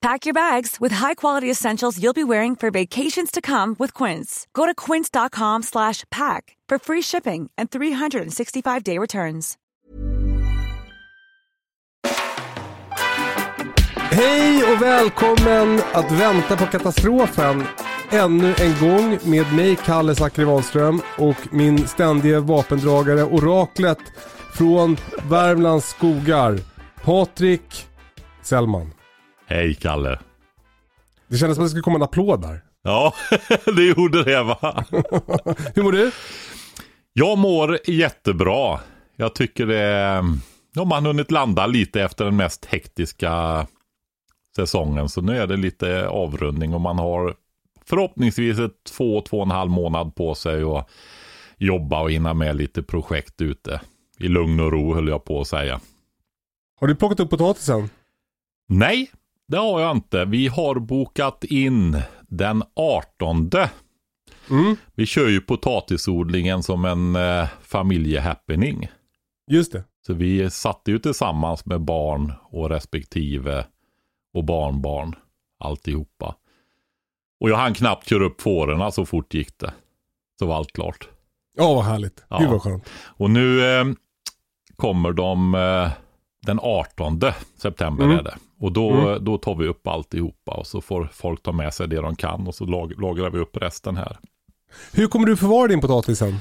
Pack your bags with high-quality essentials you'll be wearing for vacations to come with Quince. Go to quince.com slash pack for free shipping and 365-day returns. Hej och välkommen att vänta på katastrofen. Ännu en gång med mig, Kalle Zackari Wahlström och min ständige vapendragare, oraklet från Värmlands skogar, Patrik Sellman. Hej Kalle. Det kändes som att det skulle komma en applåd där. Ja, det gjorde det va? Hur mår du? Jag mår jättebra. Jag tycker det... Ja, man har hunnit landa lite efter den mest hektiska säsongen. Så nu är det lite avrundning och man har förhoppningsvis ett två, två och en halv månad på sig att jobba och hinna med lite projekt ute. I lugn och ro höll jag på att säga. Har du plockat upp potatisen? Nej, det har jag inte. Vi har bokat in den 18. Mm, Vi kör ju potatisodlingen som en eh, familjehappening. just det. Så vi satte ju tillsammans med barn och respektive och barnbarn alltihopa. Och jag hann knappt köra upp fårorna så fort gick det. Så var allt klart. Ja, vad härligt. Ja. Gud vad skönt. Och nu eh, kommer de eh, den 18 september Mm. är det. Och då, Mm. då tar vi upp alltihopa och så får folk ta med sig det de kan och så lag, lagrar vi upp resten här. Hur kommer du förvara din potatis sen?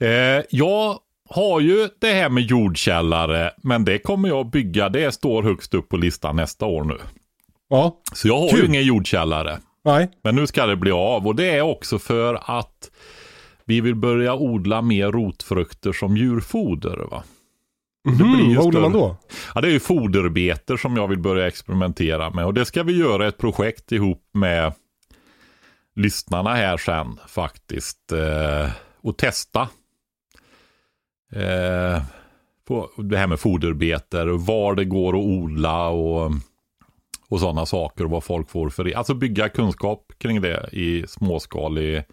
Eh, jag har ju det här med jordkällare, men det kommer jag bygga. Det står högst upp på listan nästa år nu. Ja, Så jag har Kul. ju ingen jordkällare. nej. Men nu ska det bli av och det är också för att vi vill börja odla mer rotfrukter som djurfoder. Va? Mhm, vad odlar man då? Ja, det är ju foderbeter som jag vill börja experimentera med och det ska vi göra ett projekt ihop med lyssnarna här sen faktiskt. Eh, och testa. Eh, på det här med foderbeter var det går att odla och, och sådana saker och vad folk får för Alltså bygga kunskap kring det i småskalig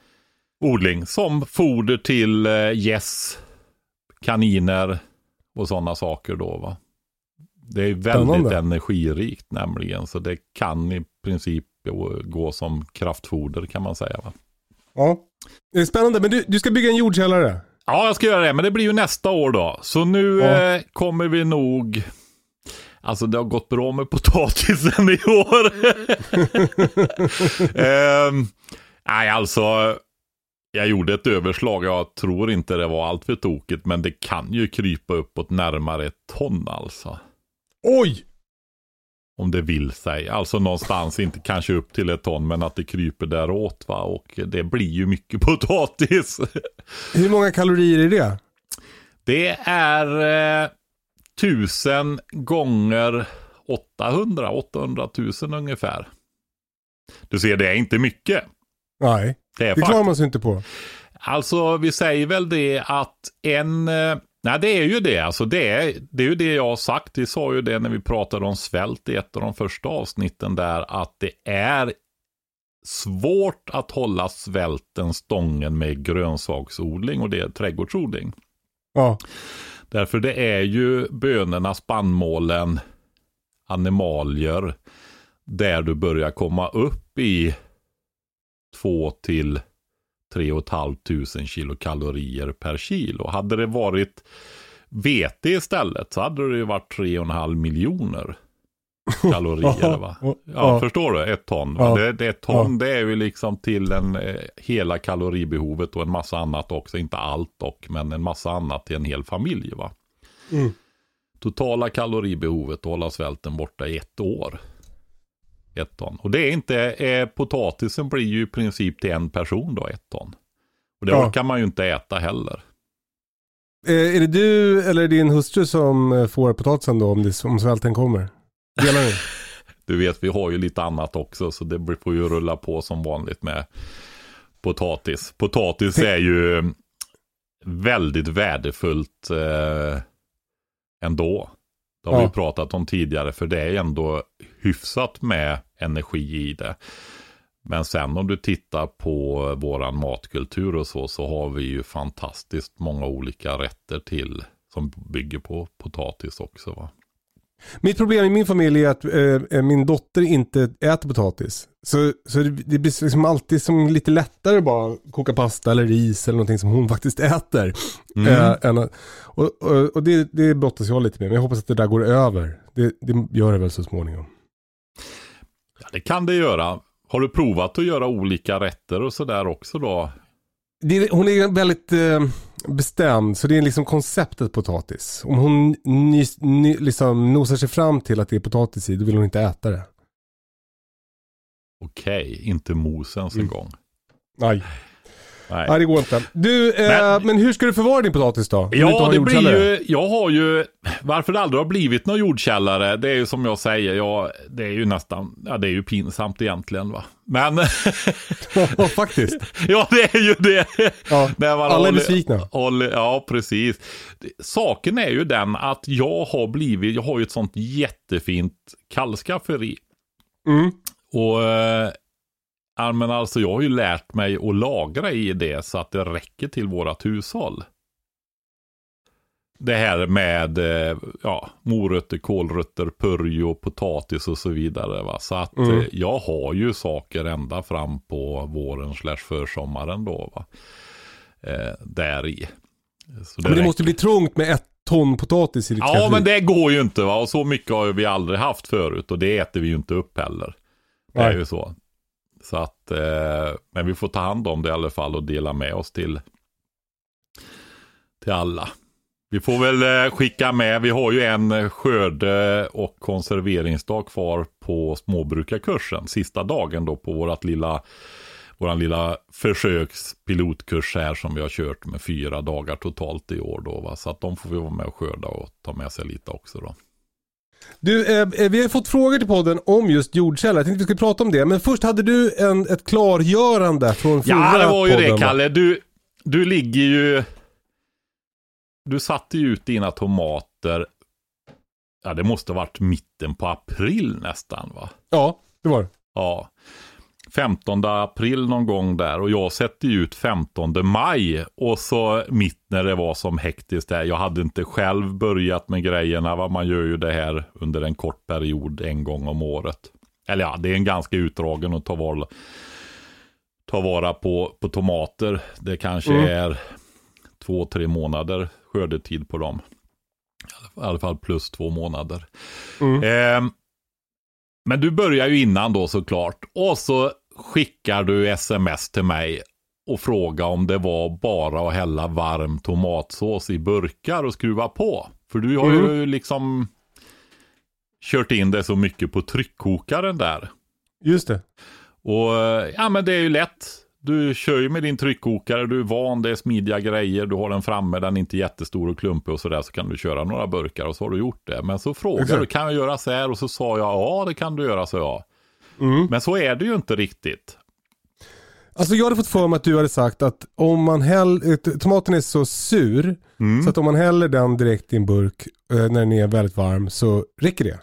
odling. Som foder till eh, gäss, kaniner och sådana saker då va. Det är väldigt Spännande. energirikt nämligen så det kan i princip gå- som kraftfoder kan man säga va. Ja. Det är spännande, men du, du ska bygga en jordkällare. Ja, jag ska göra det, men det blir ju nästa år då. Så nu Ja. eh, kommer vi nog... Alltså det har gått bra med potatisen i år. Ehm, nej, alltså. Jag gjorde ett överslag. Jag tror inte det var allt för tokigt, men det kan ju krypa uppåt närmare ett ton alltså. Oj! Om det vill sig. Alltså någonstans, inte kanske upp till ett ton, men att det kryper däråt va. Och det blir ju mycket potatis. Hur många kalorier är det? Det är eh, tusen gånger 800, 800 000 ungefär. Du ser, det är inte mycket. Nej, Det är det klarar man sig inte på. Alltså, vi säger väl det att en... eh, Nej, det är ju det. Alltså, det, är, det är ju det jag har sagt. Vi sa ju det när vi pratade om svält i ett av de första avsnitten där, att det är svårt att hålla svälten stången med grönsaksodling och det är trädgårdsodling. Ja, Därför det är ju bönorna, spannmålen, animalier där du börjar komma upp i 2 till 3 500 kilokalorier per kilo. Hade det varit vete istället så hade det ju varit 3,5 miljoner kalorier. va? Ja, Ja, förstår du? Ett ton. Ja. Det, det är ett ton, det är ju liksom till en, eh, hela kaloribehovet och en massa annat också. Inte allt dock, men en massa annat till en hel familj. va? Mm. Totala kaloribehovet att hålla svälten borta i ett år. Ett ton. Och det är inte, eh, potatisen blir ju i princip till en person då, ett ton. Och det Ja. orkar man ju inte äta heller. Eh, är det du eller din hustru som eh, får potatisen då om, det, om svälten kommer? Delar ni? Du vet, vi har ju lite annat också, så det får ju rulla på som vanligt med potatis. Potatis är ju väldigt värdefullt eh, ändå. Det har Ja. vi pratat om tidigare, för det är ändå hyfsat med energi i det. Men sen om du tittar på våran matkultur och så, så har vi ju fantastiskt många olika rätter till som bygger på potatis också. Va? Mitt problem i min familj är att eh, eh, min dotter inte äter potatis. Så, så det, det blir liksom alltid som lite lättare att bara koka pasta eller ris eller någonting som hon faktiskt äter. Mm. Eh, och och, och det, det brottas jag lite med, men jag hoppas att det där går över. Det, det gör det väl så småningom. Det kan det göra. Har du provat att göra olika rätter och sådär också då? Det, hon är väldigt eh, bestämd, så det är liksom konceptet potatis. Om hon ny, ny, liksom nosar sig fram till att det är potatis i, då vill hon inte äta det. Okej, inte mos ens en Mm. gång. Nej. Nej. Nej, det går inte. Du, eh, Men- men, hur ska du förvara din potatis då? Ja, det blir ju, jag har ju, varför det aldrig har blivit någon jordkällare, det är ju som jag säger, jag, det är ju nästan, ja det är ju pinsamt egentligen va. Men, Ja, faktiskt. ja det är ju det. Ja, alla är besvikna. ja, precis. Saken är ju den att jag har blivit, jag har ju ett sånt jättefint kallskafferi. Mm. Och eh, ja, men alltså jag har ju lärt mig att lagra i det så att det räcker till vårat hushåll. Det här med eh, ja, morötter, kålrötter, purjo, potatis och så vidare. Va? Så att Mm. eh, jag har ju saker ända fram på våren slash försommaren då. Va? Eh, där i. Så Men det måste bli trångt med ett ton potatis i ditt Ja, men det går ju inte va. Och så mycket har vi aldrig haft förut. Och det äter vi ju inte upp heller. Det är Nej. ju så. Så att, eh, men vi får ta hand om det i alla fall och dela med oss till, till alla. Vi får väl eh, skicka med, vi har ju en eh, skörde och konserveringsdag kvar på småbrukarkursen. Sista dagen då på vårt lilla, våran lilla försökspilotkurs här som vi har kört med fyra dagar totalt i år då. Va? Så att de får vi vara med och skörda och ta med sig lite också då. Du, eh, vi har fått frågor till podden om just jordkällare. Jag tänkte vi skulle prata om det. Men först hade du en, ett klargörande från förra Ja, det var ju podden. det? Kalle. Du, du ligger ju... Du satte ju ut dina tomater. Ja, det måste ha varit mitten på april nästan va? Ja, det var det. Ja. 15 april någon gång där och jag sätter ju ut 15 maj och så mitt när det var som hektiskt där. Jag hade inte själv börjat med grejerna. Va? Man gör ju det här under en kort period en gång om året. Eller ja, det är en ganska utdragen att ta vara, ta vara på, på tomater. Det kanske Mm. är två, tre månader skördetid på dem. I alla fall plus två månader. Mm. Ehm, men du börjar ju innan då såklart. Och så skickar du sms till mig och frågar om det var bara att hälla varm tomatsås i burkar och skruva på. För du har ju liksom kört in det så mycket på tryckkokaren där. Just det. Och eh, ja men det är ju lätt. Du kör ju med din tryckkokare, du är van, det är smidiga grejer, du har den framme, den är inte jättestor och klumpig och sådär, så kan du köra några burkar och så har du gjort det. Men så frågar Exakt. du, kan jag göra så här? Och så sa jag, ja det kan du göra, så jag. Mm. Men så är det ju inte riktigt. Alltså jag hade fått för mig att du hade sagt att om man häller, tomaten är så sur Mm. så att om man häller den direkt i en burk eh, när den är väldigt varm så räcker det.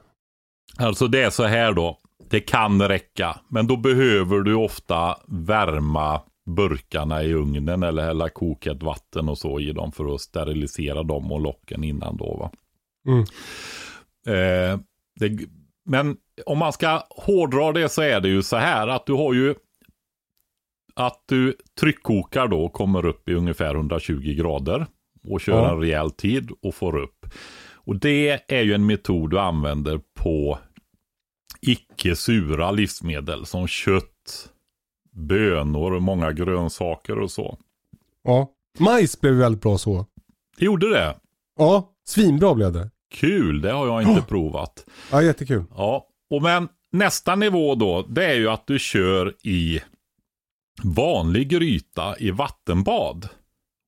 Alltså det är så här då, det kan räcka, men då behöver du ofta värma burkarna i ugnen eller hälla kokat vatten och så i dem för att sterilisera dem och locken innan då va. Mm. Eh, det, men om man ska hårdra det så är det ju så här att du har ju att du tryckkokar då kommer upp i ungefär 120 grader och kör Ja. en rejäl tid och får upp. Och det är ju en metod du använder på icke sura livsmedel som kött, bönor, många grönsaker och så. Ja. Majs blev väldigt bra så. Det gjorde det. Ja, svinbra blev det. Kul, det har jag inte provat. Ja, jättekul. Ja, och men nästa nivå då, det är ju att du kör i vanlig gryta i vattenbad.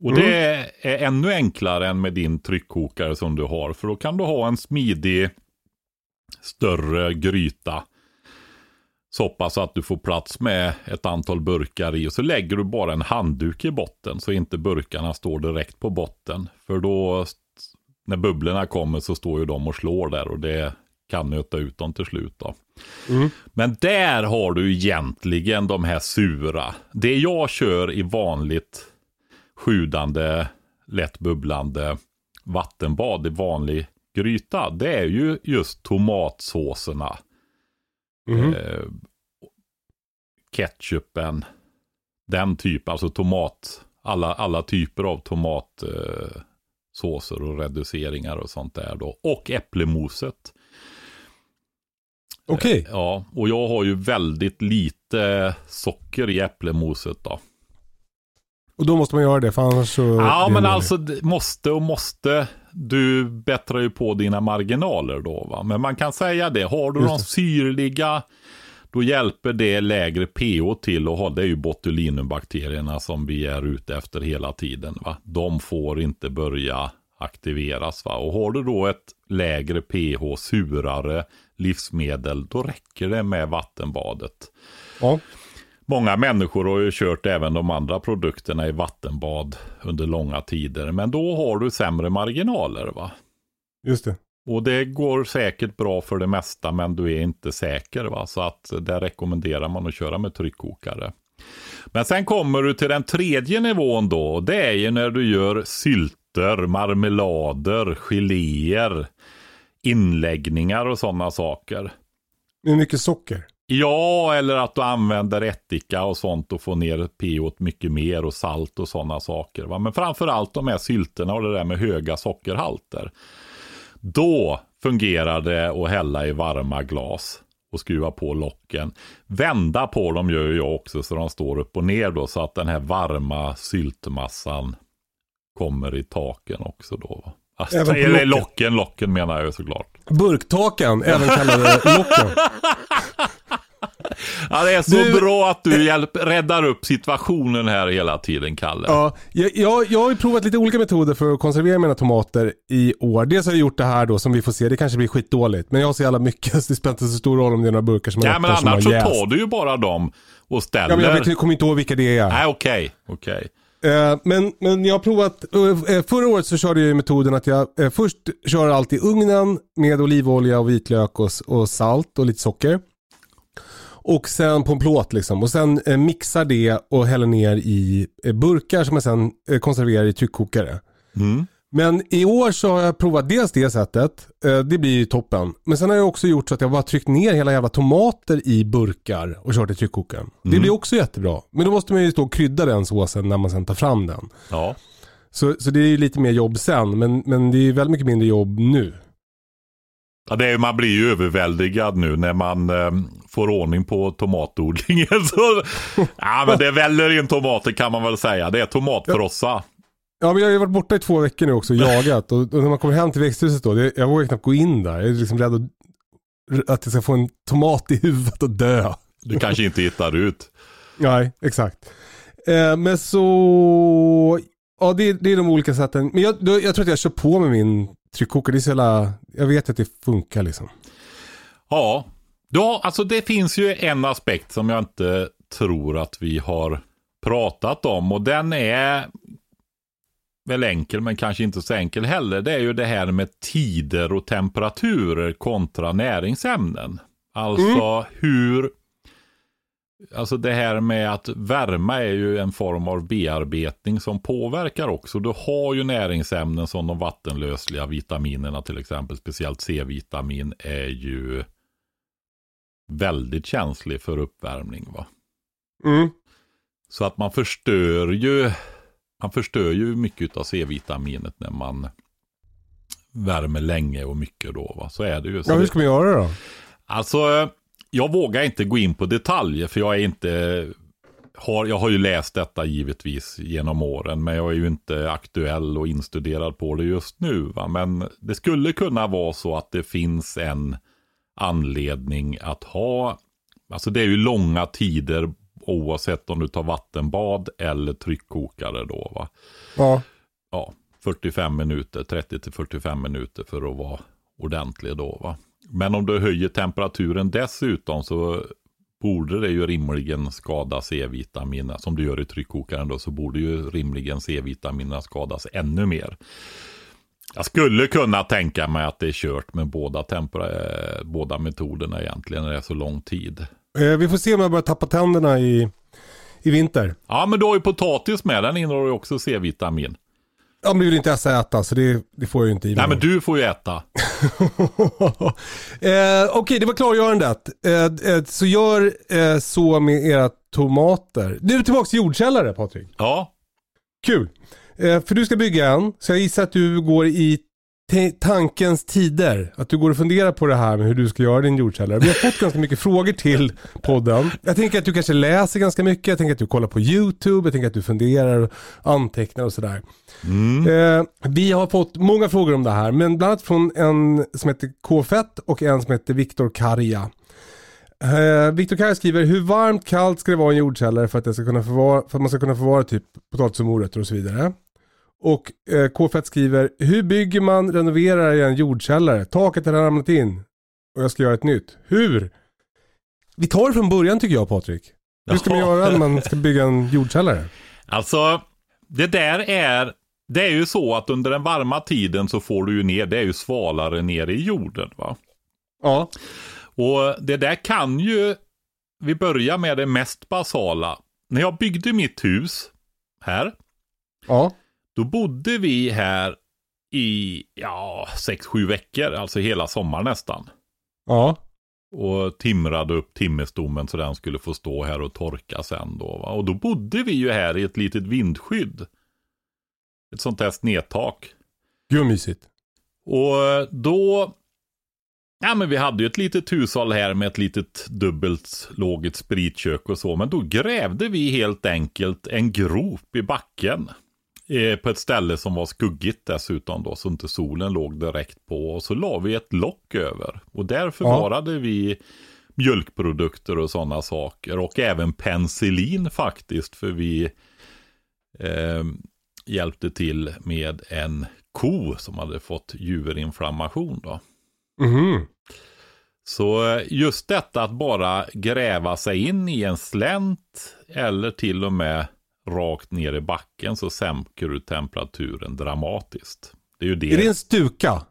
Och det är ännu enklare än med din tryckkokare som du har. För då kan du ha en smidig, större gryta. Så pass att du får plats med ett antal burkar i. Och så lägger du bara en handduk i botten. Så inte burkarna står direkt på botten. För då, när bubblorna kommer så står ju de och slår där. Och det kan nöta ut dem till slut då. Men där har du egentligen de här sura. Det jag kör i vanligt sjudande, lätt bubblande vattenbad i vanlig gryta. Det är ju just tomatsåserna. Mhm. Eh, ketchupen. Den typen, alltså tomat. Alla, alla typer av tomatsåser eh, såser och reduceringar och sånt där då. Och äpplemoset. Okej. Ja, och jag har ju väldigt lite socker i äpplemoset då. Och då måste man göra det för annars så... Ja, men alltså måste och måste. Du bättrar ju på dina marginaler då va. Men man kan säga det, har du Just de syrliga, då hjälper det lägre pH till att ha. Det är ju botulinumbakterierna som vi är ute efter hela tiden va. De får inte börja aktiveras va. Och har du då ett lägre pH, surare livsmedel, då räcker det med vattenbadet. Ja. Många människor har ju kört även de andra produkterna i vattenbad under långa tider. Men då har du sämre marginaler va. Just det. Och det går säkert bra för det mesta men du är inte säker va. Så att där rekommenderar man att köra med tryckkokare. Men sen kommer du till den tredje nivån då. och Det är ju när du gör sylter, marmelader, geléer, inläggningar och sådana saker. Med mycket socker. Ja, eller att du använder ättika och sånt och får ner pH mycket mer och salt och sådana saker. Va? Men framförallt de här sylterna och det där med höga sockerhalter. Då fungerar det att hälla i varma glas och skruva på locken. Vända på dem gör jag också så de står upp och ner då så att den här varma syltmassan kommer i taken också då. Alltså, Även på eller locken. locken, locken menar jag såklart. Burktaken, även kallade locken. Ja, det är så Du- bra att du hjälp, räddar upp situationen här hela tiden, Kalle. Ja, jag, jag, har ju provat lite olika metoder för att konservera mina tomater i år. Dels har jag gjort det här då som vi får se, det kanske blir skitdåligt. Men jag har så jävla mycket så det spelar inte så stor roll om det är några burkar som Ja, har men öppnat som annars så jäst. tar du ju bara dem och ställer. Ja, men jag, vet, jag kommer inte ihåg vilka det är. Nej, okej. okej. Eh, men, men jag har provat, eh, förra året så körde jag metoden att jag eh, först kör allt i ugnen med olivolja och vitlök och, och salt och lite socker. Och sen på en plåt liksom. Och sen eh, mixar det och häller ner i eh, burkar som jag sen eh, konserverar i tryckkokare. Mm. Men i år så har jag provat dels det sättet. Eh, det blir ju toppen. Men sen har jag också gjort så att jag bara tryckt ner hela jävla tomater i burkar och kört i tryckkokaren. Det blir också jättebra. Men då måste man ju stå och krydda den såsen när man sen tar fram den. Ja. Så, så det är ju lite mer jobb sen, men, men det är väldigt mycket mindre jobb nu. Ja, det är, man blir ju överväldigad nu när man eh, får ordning på tomatodlingen. Så, ja, men det väller in tomater kan man väl säga. Det är tomatfrossa. Ja, men jag har ju varit borta i två veckor nu också jagat. Och, och när man kommer hem till växthuset då, det, jag vågar knappt gå in där. Jag är liksom rädd att, att jag ska få en tomat i huvudet och dö. Du kanske inte hittar ut. Nej, exakt. Eh, men så, ja det, det är de olika sätten. Men jag, jag tror att jag kör på med min tryckkokare. Det är så jävla, jag vet att det funkar liksom. Ja. ja, alltså det finns ju en aspekt som jag inte tror att vi har pratat om. Och den är väl enkel, men kanske inte så enkel heller. Det är ju det här med tider och temperaturer kontra näringsämnen. Alltså hur... Alltså det här med att värma är ju en form av bearbetning som påverkar också. Du har ju näringsämnen som de vattenlösliga vitaminerna till exempel. Speciellt C-vitamin är ju väldigt känslig för uppvärmning. va. Mm. Så att man förstör ju man förstör ju mycket av C-vitaminet när man värmer länge och mycket då. Va? Så är det ju. Så Ja, hur ska man göra då? alltså, jag vågar inte gå in på detaljer för jag är inte har, jag har ju läst detta givetvis genom åren, men jag är ju inte aktuell och instuderad på det just nu. Va? Men det skulle kunna vara så att det finns en anledning att ha, alltså det är ju långa tider oavsett om du tar vattenbad eller tryckkokare då. Va? Ja. Ja, 45 minuter, 30 till 45 minuter för att vara ordentlig då. Va? Men om du höjer temperaturen dessutom så borde det ju rimligen skada C-vitaminerna. Som du gör i tryckkokaren då så borde ju rimligen C-vitaminerna skadas ännu mer. Jag skulle kunna tänka mig att det är kört med båda, tempera- båda metoderna egentligen när det är så lång tid. Eh, vi får se om jag börjar tappa tänderna i, i vinter. Ja, men du har ju potatis med. Den innehåller ju också C-vitamin. Ja, men det vill inte Essa äta så det, det får jag ju inte i mig. Nej, men du får ju äta. eh, Okej, det var klargörandet. Eh, eh, så gör eh, så med era tomater. Nu tillbaka till jordkällare Patrik. Ja, Kul. Eh, för du ska bygga en, så jag gissar att du går i tankens tider. Att du går och funderar på det här med hur du ska göra din jordkällare. Vi har fått ganska mycket frågor till podden. Jag tänker att du kanske läser ganska mycket. Jag tänker att du kollar på YouTube. Jag tänker att du funderar och antecknar och sådär. Eh, vi har fått många frågor om det här. Men bland annat från en som heter K-Fett och en som heter Viktor Karja. Eh, Viktor Karja skriver, hur varmt kallt ska det vara i en jordkällare för att, ska kunna förvara, för att man ska kunna förvara typ potatis och morötter och så vidare. Och eh, K-Fett skriver, hur bygger man, renoverar i en jordkällare? Taket har ramlat in och jag ska göra ett nytt. Hur? Vi tar det från början tycker jag Patrik. Hur ska man göra när man ska bygga en jordkällare? Alltså, det där är... Det är ju så att under den varma tiden så får du ju ner, det är ju svalare ner i jorden. va. Ja. Och det där kan ju, vi börjar med det mest basala. När jag byggde mitt hus här, Ja. Då bodde vi här i, ja, sex sju veckor, alltså hela sommaren nästan. Ja. Och timrade upp timmestommen så den skulle få stå här och torka sen då. Va? Och då bodde vi ju här i ett litet vindskydd. Ett sånt där snedtak. Gud mysigt. Och då, ja men vi hade ju ett litet hushåll här med ett litet dubbelt lågt spritkök och så. Men då grävde vi helt enkelt en grop i backen. Eh, på ett ställe som var skuggigt dessutom då, så inte solen låg direkt på. Och så la vi ett lock över. Och där förvarade vi mjölkprodukter och sådana saker. Och även penicillin faktiskt, för vi eh, hjälpte till med en ko som hade fått juverinflammation. Då. Mhm. Så eh, just detta att bara gräva sig in i en slänt eller till och med rakt ner i backen så sänker du temperaturen dramatiskt. Det är ju det. Är det en stuka?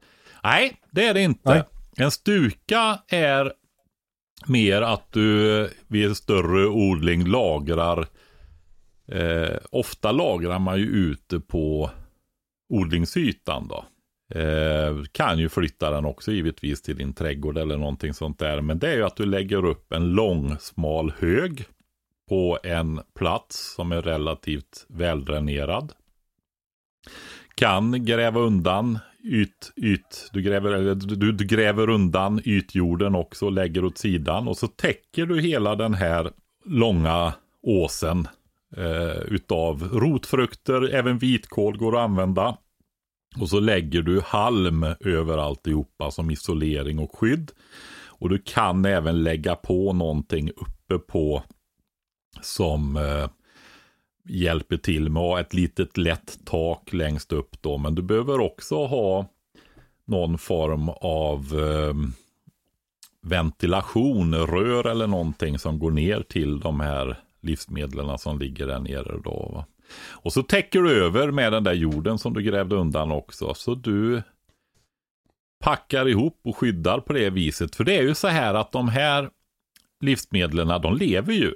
Nej, det är det inte. Nej. En stuka är mer att du vid en större odling lagrar. Eh, ofta lagrar man ju ute på odlingsytan då. Eh, kan ju flytta den också givetvis till din trädgård eller någonting sånt där. Men det är ju att du lägger upp en lång smal hög på en plats som är relativt väldränerad. Kan gräva undan yt, yt du, gräver, eller du, du gräver undan ytjorden också och lägger åt sidan. Och så täcker du hela den här långa åsen eh, utav rotfrukter. Även vitkål går att använda. Och så lägger du halm över alltihopa som isolering och skydd. Och du kan även lägga på någonting uppe på som eh, hjälper till med att ha ett litet lätt tak längst upp då. Men du behöver också ha någon form av eh, ventilation, rör eller någonting som går ner till de här livsmedlen som ligger där nere då. Va? Och så täcker du över med den där jorden som du grävde undan också. Så du packar ihop och skyddar på det viset. För det är ju så här att de här livsmedlen, de lever ju.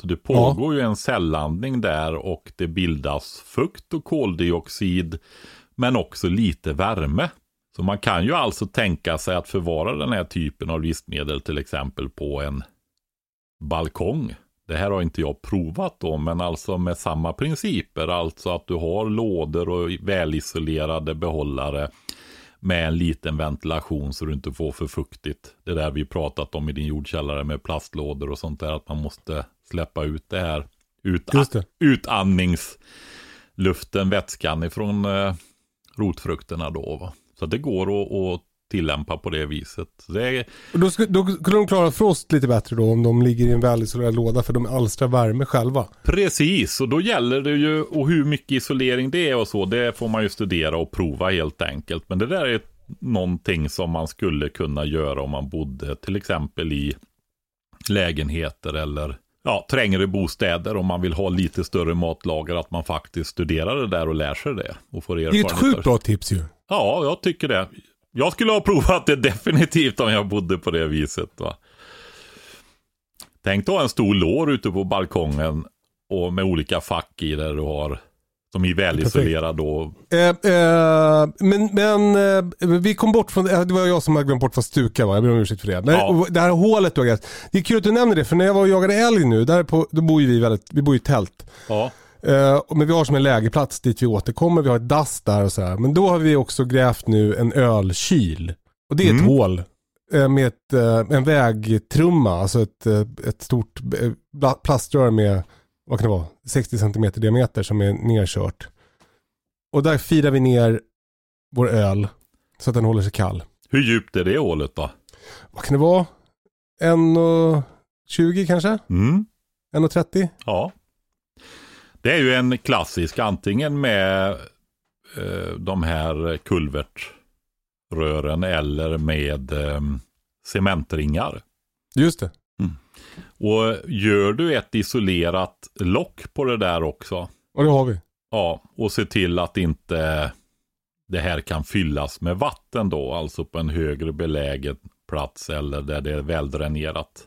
Så det pågår ju en cellandning där och det bildas fukt och koldioxid. Men också lite värme. Så man kan ju alltså tänka sig att förvara den här typen av livsmedel till exempel på en balkong. Det här har inte jag provat då, men alltså med samma principer. Alltså att du har lådor och välisolerade behållare med en liten ventilation så du inte får för fuktigt. Det där vi pratat om i din jordkällare med plastlådor och sånt där, att man måste släppa ut det här ut, det. utandningsluften, vätskan ifrån eh, rotfrukterna då. Va? Så det går att, att tillämpa på det viset. Det är, då, skulle, då kunde de klara frost lite bättre då om de ligger i en välisolerad låda för de alstrar värme själva. Precis, och då gäller det ju, och hur mycket isolering det är och så, det får man ju studera och prova helt enkelt. Men det där är någonting som man skulle kunna göra om man bodde till exempel i lägenheter eller ja, trängre bostäder om man vill ha lite större matlager, att man faktiskt studerar det där och lär sig det. Och får Det är ett sjukt bra tips ju. Ja, jag tycker det. Jag skulle ha provat det definitivt om jag bodde på det viset. Va? Tänk då en stor lår ute på balkongen och med olika fack i där du har som är välisolerad då. Eh, eh, men men eh, vi kom bort från, eh, det var jag som hade glömt bort vad stuka var, jag ber om ursäkt för det. Men Ja. och det här hålet du har grävt. Det är kul att du nämner det, för när jag var och jagade älg nu, där på, då bor ju vi väldigt, vi bor i tält. Ja, Eh, och- men vi har som en lägerplats dit vi återkommer, vi har ett dass där och så här. Men då har vi också grävt nu en ölkyl. Och det är ett Mm. hål eh, med ett, en vägtrumma, alltså ett, ett stort plaströr med, vad kan det vara, 60 cm diameter som är nerkört. Och där firar vi ner vår öl så att den håller sig kall. hur djupt är det hålet då? Vad kan det vara? 1,20 kanske? Mm. 1,30? Ja. Det är ju en klassisk, antingen med eh, de här kulvertrören eller med eh, cementringar. Just det. Och gör du ett isolerat lock på det där också. Och det har vi. Ja, och se till att inte det här kan fyllas med vatten då. Alltså på en högre belägen plats eller där det är väldränerat.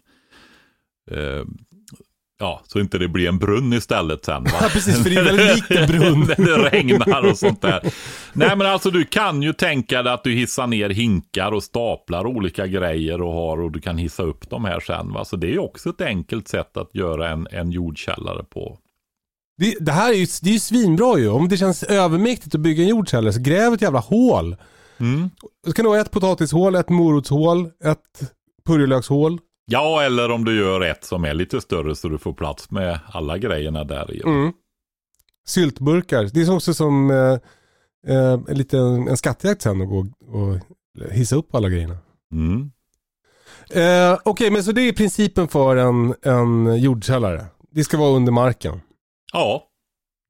Ja, så inte det blir en brunn istället sen. Va? Ja, precis, för det är en liten brunn. När det regnar och sånt där. Nej men alltså du kan ju tänka dig att du hissar ner hinkar och staplar olika grejer och har och du kan hissa upp dem här sen. Va? Så det är ju också ett enkelt sätt att göra en, en jordkällare på. Det, det här är ju, det är ju svinbra ju. Om det känns övermäktigt att bygga en jordkällare så gräv ett jävla hål. Mm. Det kan vara ett potatishål, ett morotshål, ett purjolökshål. Ja, eller om du gör ett som är lite större så du får plats med alla grejerna där i. Mm. Syltburkar. Det är också som eh, eh, en liten en skattjakt sen att gå och hissa upp alla grejerna. Mm. Eh, Okej, men så det är principen för en, en jordkällare. Det ska vara under marken. Ja,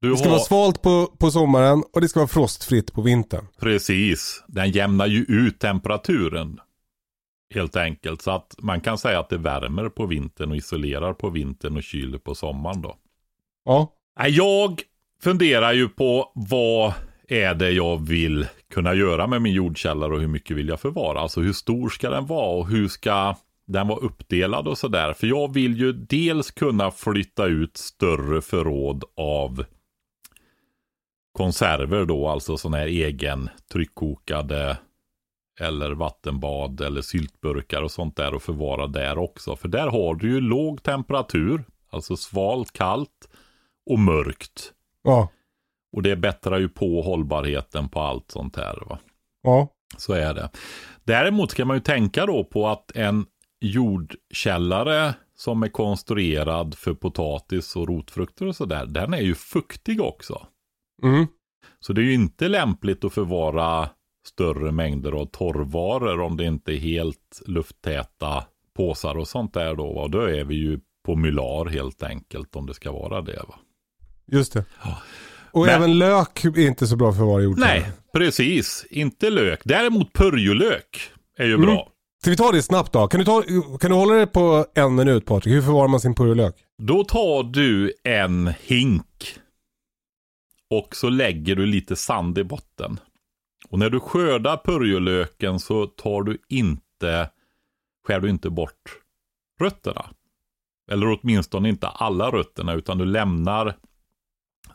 Det ska har vara svalt på, på sommaren och det ska vara frostfritt på vintern. precis. Den jämnar ju ut temperaturen. Helt enkelt. Så att man kan säga att det värmer på vintern och isolerar på vintern och kyler på sommaren då. Ja. Jag funderar ju på vad är det jag vill kunna göra med min jordkällare och hur mycket vill jag förvara? Alltså hur stor ska den vara och hur ska den vara uppdelad och sådär. För jag vill ju dels kunna flytta ut större förråd av konserver då, alltså sådana här egen tryckkokade eller vattenbad eller syltburkar och sånt där och förvara där också. För där har du ju låg temperatur, alltså svalt, kallt och mörkt. Ja. Och det bättrar ju på hållbarheten på allt sånt här. Va? Ja. Så är det. Däremot ska man ju tänka då på att en jordkällare som är konstruerad för potatis och rotfrukter och sådär, den är ju fuktig också. Mm. Så det är ju inte lämpligt att förvara större mängder av torrvaror om det inte är helt lufttäta påsar och sånt där då. Och då är vi ju på mylar helt enkelt om det ska vara det. Va? Just det. Och Men- även lök är inte så bra för att vara jordkällare. Nej, precis. Inte lök. Däremot purjolök är ju Mm. bra. Ska vi ta det snabbt då? Kan du, ta, kan du hålla det på en minut Patrik? Hur förvarar man sin purjolök? Då tar du en hink och så lägger du lite sand i botten. Och när du skördar purjolöken så tar du inte, skär du inte bort rötterna. Eller åtminstone inte alla rötterna utan du lämnar,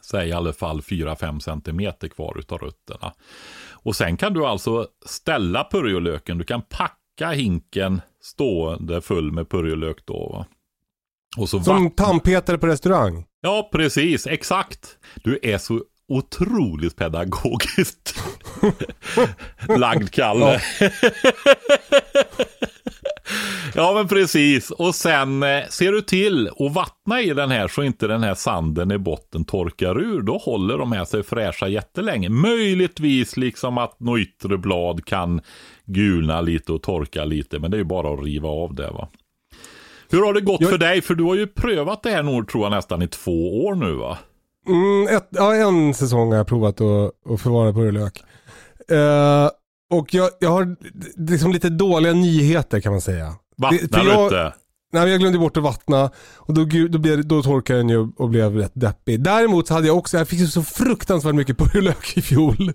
säg i alla fall 4-5 centimeter kvar utav rötterna. Och sen kan du alltså ställa purjolöken, du kan packa hinken stående full med purjolök då. Va? Och så Som tandpetare på restaurang? Ja, precis. Exakt. Du är så otroligt pedagogiskt lagd Kalle. Ja. men precis. Och sen eh, ser du till att vattna i den här så inte den här sanden i botten torkar ur. Då håller de här sig fräscha jättelänge. Möjligtvis liksom att något yttre blad kan gulna lite och torka lite. Men det är ju bara att riva av det va. Hur har det gått jag... för dig? För du har ju prövat det här nog tror jag nästan i två år nu va? Mm, ett, ja, en säsong har jag provat att, att förvara purjolök. Uh, och jag, jag har liksom lite dåliga nyheter kan man säga. Vattnar du inte? Nej, jag glömde bort att vattna och då, då, blev, då torkade den ju och blev rätt deppig. Däremot så hade jag också, jag fick så fruktansvärt mycket purjolök i fjol.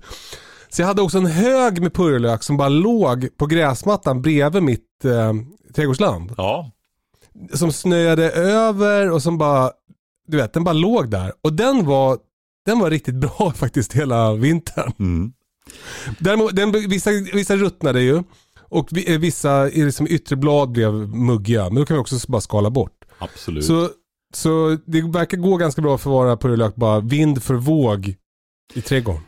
Så jag hade också en hög med purjolök som bara låg på gräsmattan bredvid mitt eh, trädgårdsland. Ja. Som snöade över och som bara, du vet, den bara låg där. Och den var, den var riktigt bra faktiskt hela vintern. Mm. Däremot, den, vissa, vissa ruttnade ju. Och eh, vissa liksom, yttre blad blev muggiga. Men då kan vi också bara skala bort. Absolut. Så, så det verkar gå ganska bra att förvara purjolök bara vind för våg i trädgården.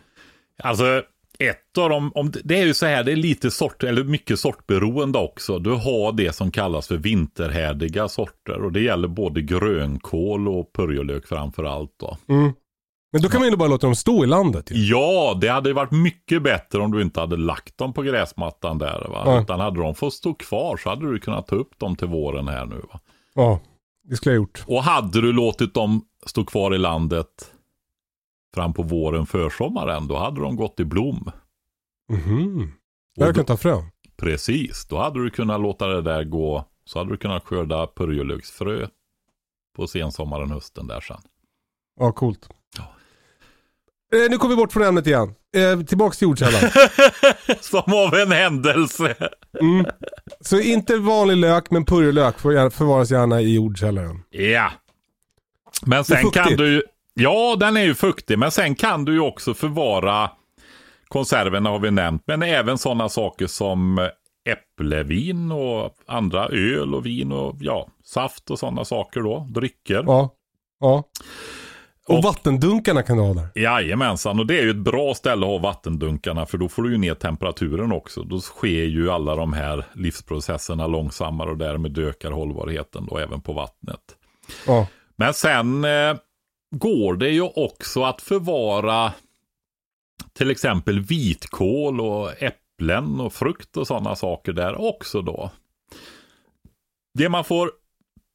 Alltså ett av dem, om, det är ju så här, det är lite sort, eller mycket sortberoende också. Du har det som kallas för vinterhärdiga sorter och det gäller både grönkål och purjolök framför allt då. Mm. Men då kan man ju bara låta dem stå i landet. Ju. Ja, det hade varit mycket bättre om du inte hade lagt dem på gräsmattan där. Va? Ja. Utan hade de fått stå kvar så hade du kunnat ta upp dem till våren här nu. Va? Ja, det skulle jag gjort. Och hade du låtit dem stå kvar i landet fram på våren, försommaren, då hade de gått i blom. Mhm. Hade kunnat ta frön. Precis, då hade du kunnat låta det där gå. Så hade du kunnat skörda purjolöksfrö på sensommaren, hösten där sen. Ja, coolt. Eh, nu kommer vi bort från ämnet igen. Eh, tillbaks till jordkällan. Som av en händelse. Mm. Så inte vanlig lök, men purjolök förvaras gärna i jordkällaren. Ja. Men sen kan du Ja, den är ju fuktig, men sen kan du ju också förvara konserverna har vi nämnt, men även sådana saker som äpplevin och andra öl och vin och ja, saft och sådana saker då, drycker. Ja, ja. Och, och vattendunkarna kan du ha där. Jajamensan, och det är ju ett bra ställe att ha vattendunkarna för då får du ju ner temperaturen också. Då sker ju alla de här livsprocesserna långsammare och därmed ökar hållbarheten då även på vattnet. Ja. Men sen eh, går det ju också att förvara till exempel vitkål och äpplen och frukt och sådana saker där också då. Det man får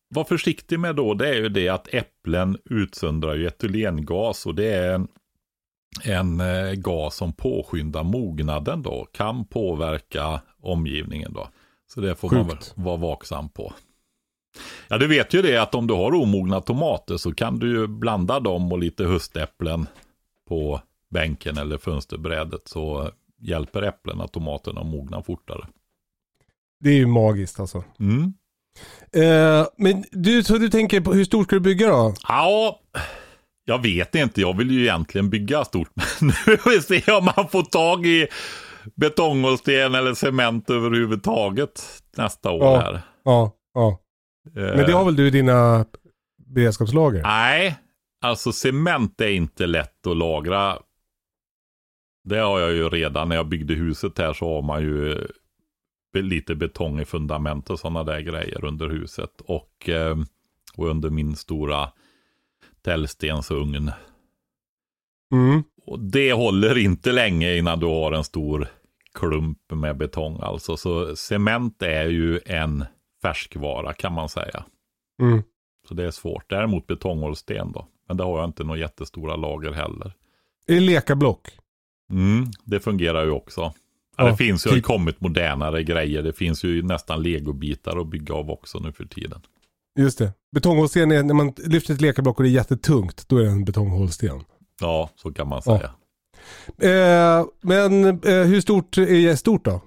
vara försiktig med då det är ju det att äpplen utsöndrar ju etylengas och det är en, en eh, gas som påskyndar mognaden då, kan påverka omgivningen då. Så det får Sjukt. man vara vaksam på. Ja, du vet ju det att om du har omogna tomater så kan du ju blanda dem och lite höstäpplen på bänken eller fönsterbrädet så hjälper äpplena tomaterna att mogna fortare. Det är ju magiskt alltså. Mm. Eh, men du, så du tänker på hur stort ska du bygga då? Ja, jag vet inte. Jag vill ju egentligen bygga stort. Men nu får vi se om man får tag i betong och sten eller cement överhuvudtaget nästa år ja, här. Ja, ja. Men det har väl du i dina beredskapslager? Nej, alltså cement är inte lätt att lagra. Det har jag ju redan när jag byggde huset här så har man ju lite betong i fundament och sådana där grejer under huset. Och, eh, och under min stora tällstensugn. Mm. Och det håller inte länge innan du har en stor klump med betong alltså. Så cement är ju en färskvara kan man säga. Mm. Så det är svårt. Däremot betongålsten då. Men det har jag inte några jättestora lager heller. Det lekablock? Mm, det fungerar ju också. Ja, det finns ju typ. kommit modernare grejer. Det finns ju nästan legobitar att bygga av också nu för tiden. Just det. Betonghålsten är när man lyfter ett lekablock och det är jättetungt. Då är det en betonghålsten. Ja, så kan man säga. Ja. Eh, men eh, hur stort är stort då?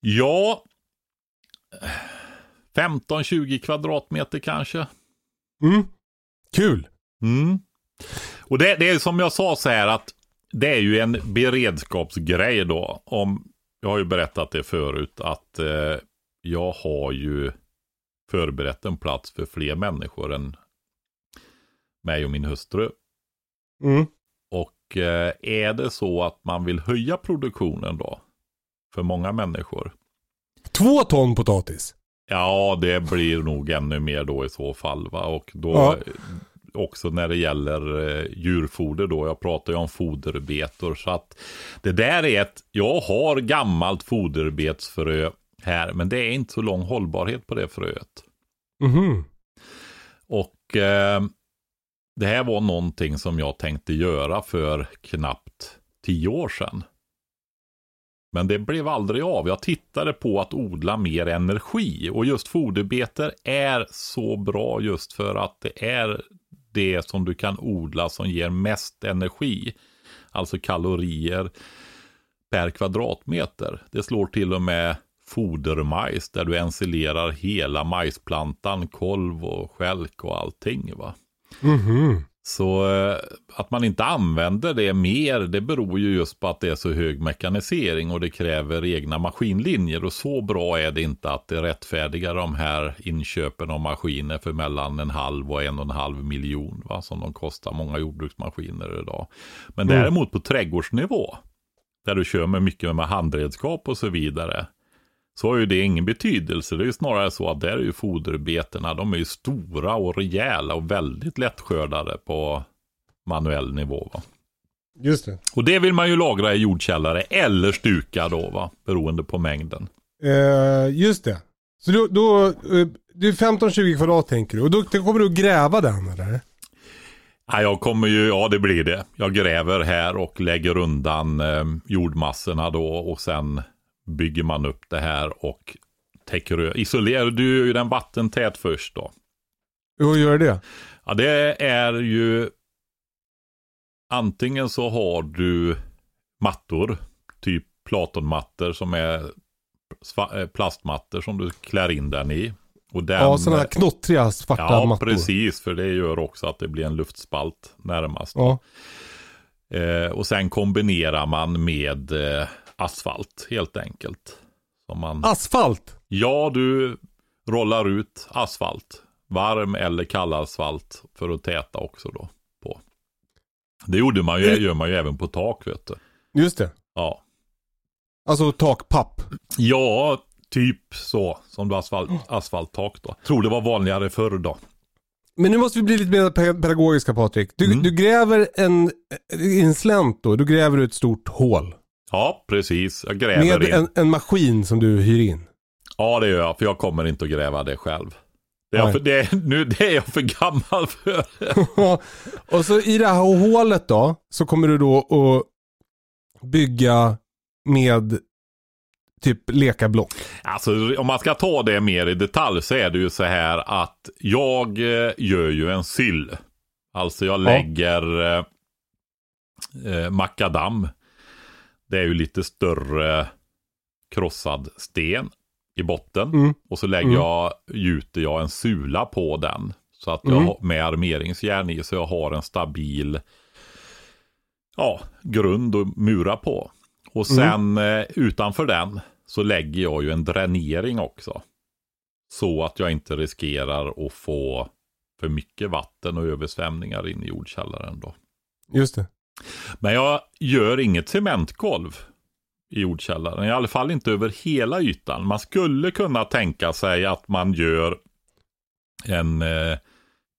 Ja, 15-20 kvadratmeter kanske. Mm. Kul. Mm. Och det, det, är som jag sa så här att det är ju en beredskapsgrej då. Om, jag har ju berättat det förut att eh, jag har ju förberett en plats för fler människor än mig och min hustru. Mm. Och eh, är det så att man vill höja produktionen då? För många människor. Två ton potatis. Ja, det blir nog ännu mer då i så fall. Va? Och då Ja. också när det gäller eh, djurfoder då. Jag pratar ju om foderbetor. Så att det där är ett, jag har gammalt foderbetsfrö här. Men det är inte så lång hållbarhet på det fröet. Mhm. Och eh, det här var någonting som jag tänkte göra för knappt tio år sedan. Men det blev aldrig av. Jag tittade på att odla mer energi och just foderbeter är så bra just för att det är det som du kan odla som ger mest energi. Alltså kalorier per kvadratmeter. Det slår till och med fodermajs där du ensilerar hela majsplantan, kolv och skälk och allting. Va? Mhm. Så eh, att man inte använder det mer, det beror ju just på att det är så hög mekanisering och det kräver egna maskinlinjer. Och så bra är det inte att det rättfärdigar de här inköpen av maskiner för mellan en halv och en och en halv miljon, va, som de kostar många jordbruksmaskiner idag. Men Mm. däremot på trädgårdsnivå, där du kör med mycket med handredskap och så vidare, så har ju det ingen betydelse. Det är ju snarare så att där är ju foderbetena, de är ju stora och rejäla och väldigt lättskördade på manuell nivå. Va? Just det. Och det vill man ju lagra i jordkällare eller stuka då, va? beroende på mängden. Eh, just det. Så då, då eh, det är 15-20 kvadrat tänker du. Och då, då kommer du att gräva den eller? Ja, jag kommer ju, ja det blir det. Jag gräver här och lägger undan eh, jordmassorna då och sen bygger man upp det här och täcker isolerar. Du gör ju den vattentät först då. Hur gör det? Ja, det är ju antingen så har du mattor, typ platonmattor som är eh, plastmattor som du klär in den i. Och den, Ja, sådana här knottriga svarta Ja, mattor. precis, för det gör också att det blir en luftspalt närmast. Ja. Eh, och sen kombinerar man med eh, asfalt helt enkelt. Som man, Asfalt. ja, du rollar ut asfalt. Varm eller kall asfalt för att täta också då. På. Det gjorde man ju, Mm. gör man ju även på tak vet du. Just det. Ja. Alltså takpapp. ja, typ så. Som du asfalt, asfalttak då. Tror det var vanligare förr då. Men nu måste vi bli lite mer pe- pedagogiska Patrik. Du, Mm. du gräver en, en slänt då. Du gräver ett stort hål. Ja, precis. Jag gräver Med in. en, en maskin som du hyr in. Ja, det gör jag. För jag kommer inte att gräva det själv. Det är, för, det nu, det är jag för gammal för. och så i det här hålet då, så kommer du då att bygga med typ lekablock. Alltså om man ska ta det mer i detalj så är det ju så här att jag eh, gör ju en syll. Alltså jag lägger eh, eh, makadam. Det är ju lite större krossad sten i botten. Mm. Och så lägger Mm. jag, gjuter jag en sula på den. Så att jag Mm. med armeringsjärn i så jag har en stabil ja, grund att mura på. Och Mm. sen eh, utanför den så lägger jag ju en dränering också. Så att jag inte riskerar att få för mycket vatten och översvämningar in i jordkällaren då. Just det. Men jag gör inget cementgolv i jordkällaren. I alla fall inte över hela ytan. Man skulle kunna tänka sig att man gör en eh,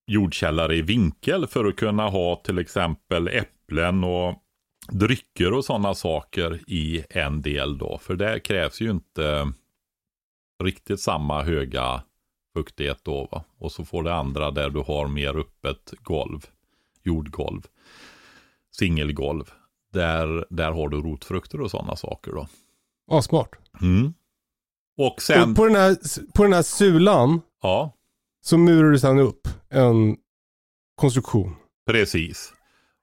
jordkällare i vinkel för att kunna ha till exempel äpplen och drycker och sådana saker i en del då. För där krävs ju inte riktigt samma höga fuktighet då. Va? Och så får det andra där du har mer öppet golv, jordgolv singelgolv. Där, där har du rotfrukter och sådana saker då. Ja, smart. Mm. Och sen, Och på den, här, på den här sulan ja, så murar du sedan upp en konstruktion. precis.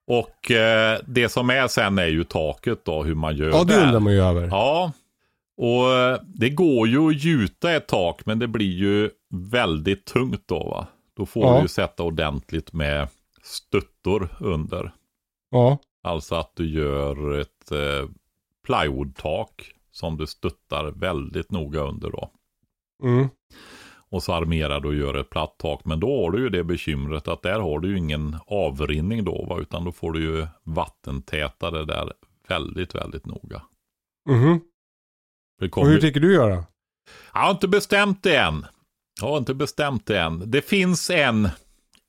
Och eh, det som är sen är ju taket då, hur man gör Ja, det undrar man ju över. Ja, och eh, det går ju att gjuta ett tak, men det blir ju väldigt tungt då va. Då får Ja. du ju sätta ordentligt med stöttor under. Ja. Alltså att du gör ett eh, plywoodtak som du stöttar väldigt noga under då. Mm. och så armerar du och gör ett platt tak. Men då har du ju det bekymret att där har du ju ingen avrinning då, va? utan då får du ju vattentäta det där väldigt, väldigt noga. Det Och hur tänker du göra? Jag har inte bestämt det än. Jag har inte bestämt det än. Det finns en,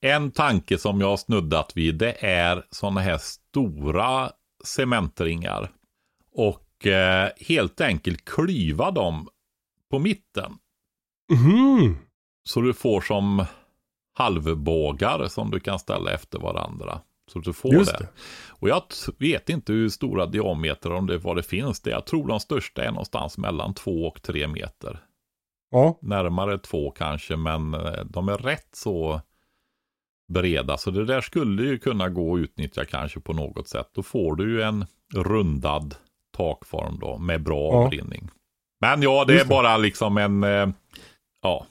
en tanke som jag har snuddat vid. Det är sådana här stora cementringar. Och eh, helt enkelt klyva dem på mitten. Mhm. Så du får som halvbågar som du kan ställa efter varandra. Så du får Just det. det. Och jag vet inte hur stora diameter om det vad det finns. Det. Jag tror de största är någonstans mellan två och tre meter. Ja. närmare två kanske, men eh, de är rätt så breda. Så det där skulle ju kunna gå att utnyttja kanske på något sätt. Då får du ju en rundad takform då med bra Ja. avrinning. Men ja, det Just är det. bara liksom en eh, ja,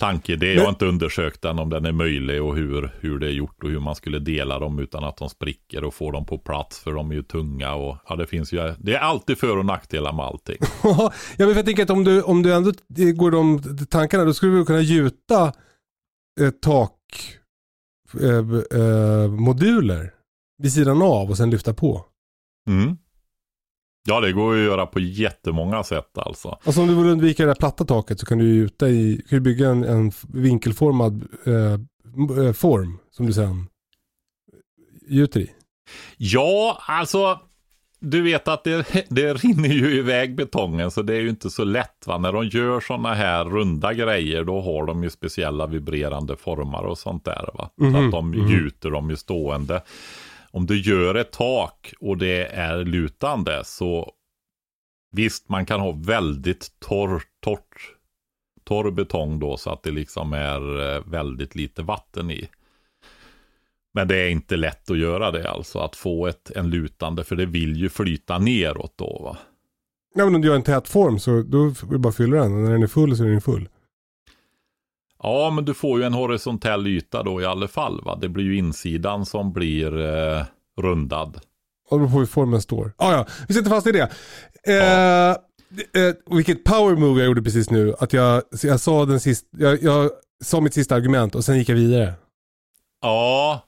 tanke. Det jag har inte undersökt än om den är möjlig och hur, hur det är gjort och hur man skulle dela dem utan att de spricker och få dem på plats för de är ju tunga och ja, det finns ju. Det är alltid för och nackdelar med allting. ja, men jag tänker att om du, om du ändå går de tankarna, då skulle du kunna gjuta eh, takmoduler eh, moduler vid sidan av och sen lyfta på. Mm. Ja, det går ju att göra på jättemånga sätt alltså. Alltså om du vill undvika det där platta taket så kan du ju i, kan du bygga en, en vinkelformad eh, eh, form som du sen gjuter i. Ja, alltså. Du vet att det, det rinner ju iväg betongen så det är ju inte så lätt. Va? När de gör sådana här runda grejer då har de ju speciella vibrerande formar och sånt där. Va? Så Mhm, att de mhm. gjuter dem ju stående. Om du gör ett tak och det är lutande så visst man kan ha väldigt torr, torrt, torr betong då så att det liksom är eh, väldigt lite vatten i. Men det är inte lätt att göra det alltså, att få ett, en lutande, för det vill ju flyta neråt då va. Ja men om du gör en tät form så då är det bara att fylla den och när den är full så är den full. Ja, men du får ju en horisontell yta då i alla fall va. Det blir ju insidan som blir eh, rundad. Och då får vi formen står. Ah, ja, vi sätter fast i det. Eh, eh, vilket power move jag gjorde precis nu. Att jag, jag, sa den sist, jag, jag sa mitt sista argument och sen gick jag vidare. Ja,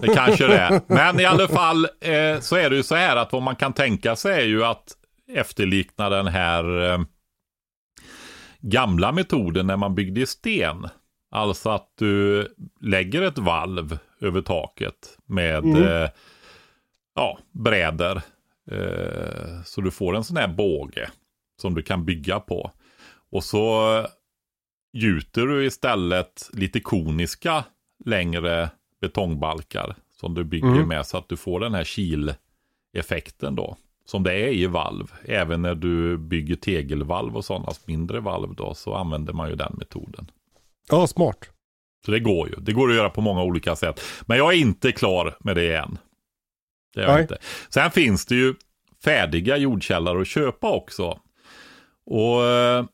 det kanske det är. Men i alla fall eh, så är det ju så här att vad man kan tänka sig är ju att efterlikna den här eh, gamla metoden när man byggde i sten. Alltså att du lägger ett valv över taket med Mm. eh, ja, brädor. Eh, så du får en sån här båge som du kan bygga på. Och så gjuter du istället lite koniska längre betongbalkar som du bygger Mm. med så att du får den här kileffekten då. Som det är i valv. Även när du bygger tegelvalv och sådana mindre valv då så använder man ju den metoden. Ja, smart. Så det går ju. Det går att göra på många olika sätt. Men jag är inte klar med det än. Det är jag Nej. inte. Sen finns det ju färdiga jordkällare att köpa också. Och eh,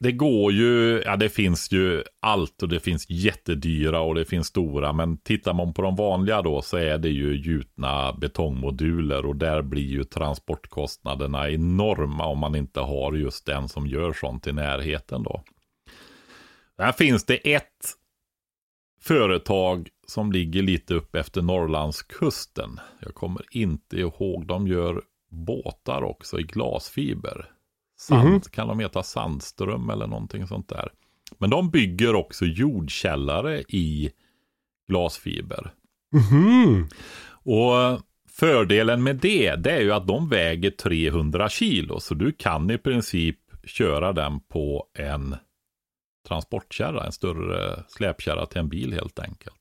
det går ju, ja det finns ju allt och det finns jättedyra och det finns stora. Men tittar man på de vanliga då så är det ju gjutna betongmoduler och där blir ju transportkostnaderna enorma om man inte har just den som gör sånt i närheten då. Där finns det ett företag som ligger lite upp efter Norrlandskusten. Jag kommer inte ihåg. De gör båtar också i glasfiber. Sand, Mhm. Kan de heta Sandström eller någonting sånt där. Men de bygger också jordkällare i glasfiber. Mhm. Och fördelen med det, det är ju att de väger 300 kilo. Så du kan i princip köra den på en transportkärra, en större släpkärra till en bil helt enkelt.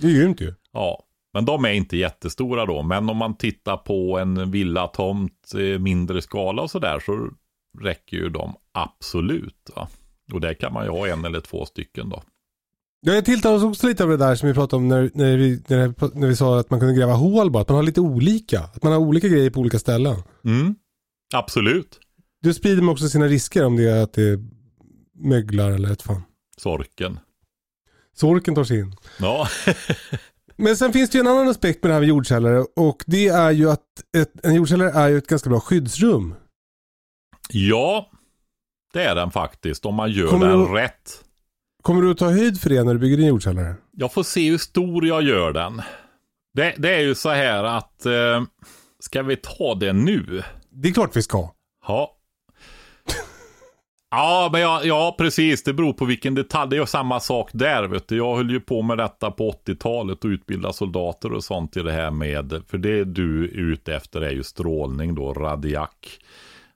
Det är grymt ju. Ja, men de är inte jättestora då. Men om man tittar på en villatomt, mindre skala och sådär så räcker ju de absolut. Va? Och där kan man ju ha en eller två stycken då. Ja, Jag tilltalar oss också lite av det där som vi pratade om när, när, vi, när, när vi sa att man kunde gräva hål bara. Att man har lite olika. Att man har olika grejer på olika ställen. Mm, absolut. Du sprider man också sina risker om det är att det möglar eller ett fan. Sorken. Sorken tar sig in. Ja, Men sen finns det ju en annan aspekt med det här med jordkällare och det är ju att ett, en jordkällare är ju ett ganska bra skyddsrum. ja Det är den faktiskt, om man gör Kommer den du- rätt. Kommer du att ta höjd för det när du bygger din jordkällare? Jag får se hur stor jag gör den. Det, det är ju så här att, eh, ska vi ta det nu? Det är klart vi ska. Ja. Ja, men ja, ja, precis. Det beror på vilken detalj. Det är samma sak där. Vet du. Jag höll ju på med detta på 80-talet och utbilda soldater och sånt i det här med. För det du är ute efter är ju strålning då, radiak.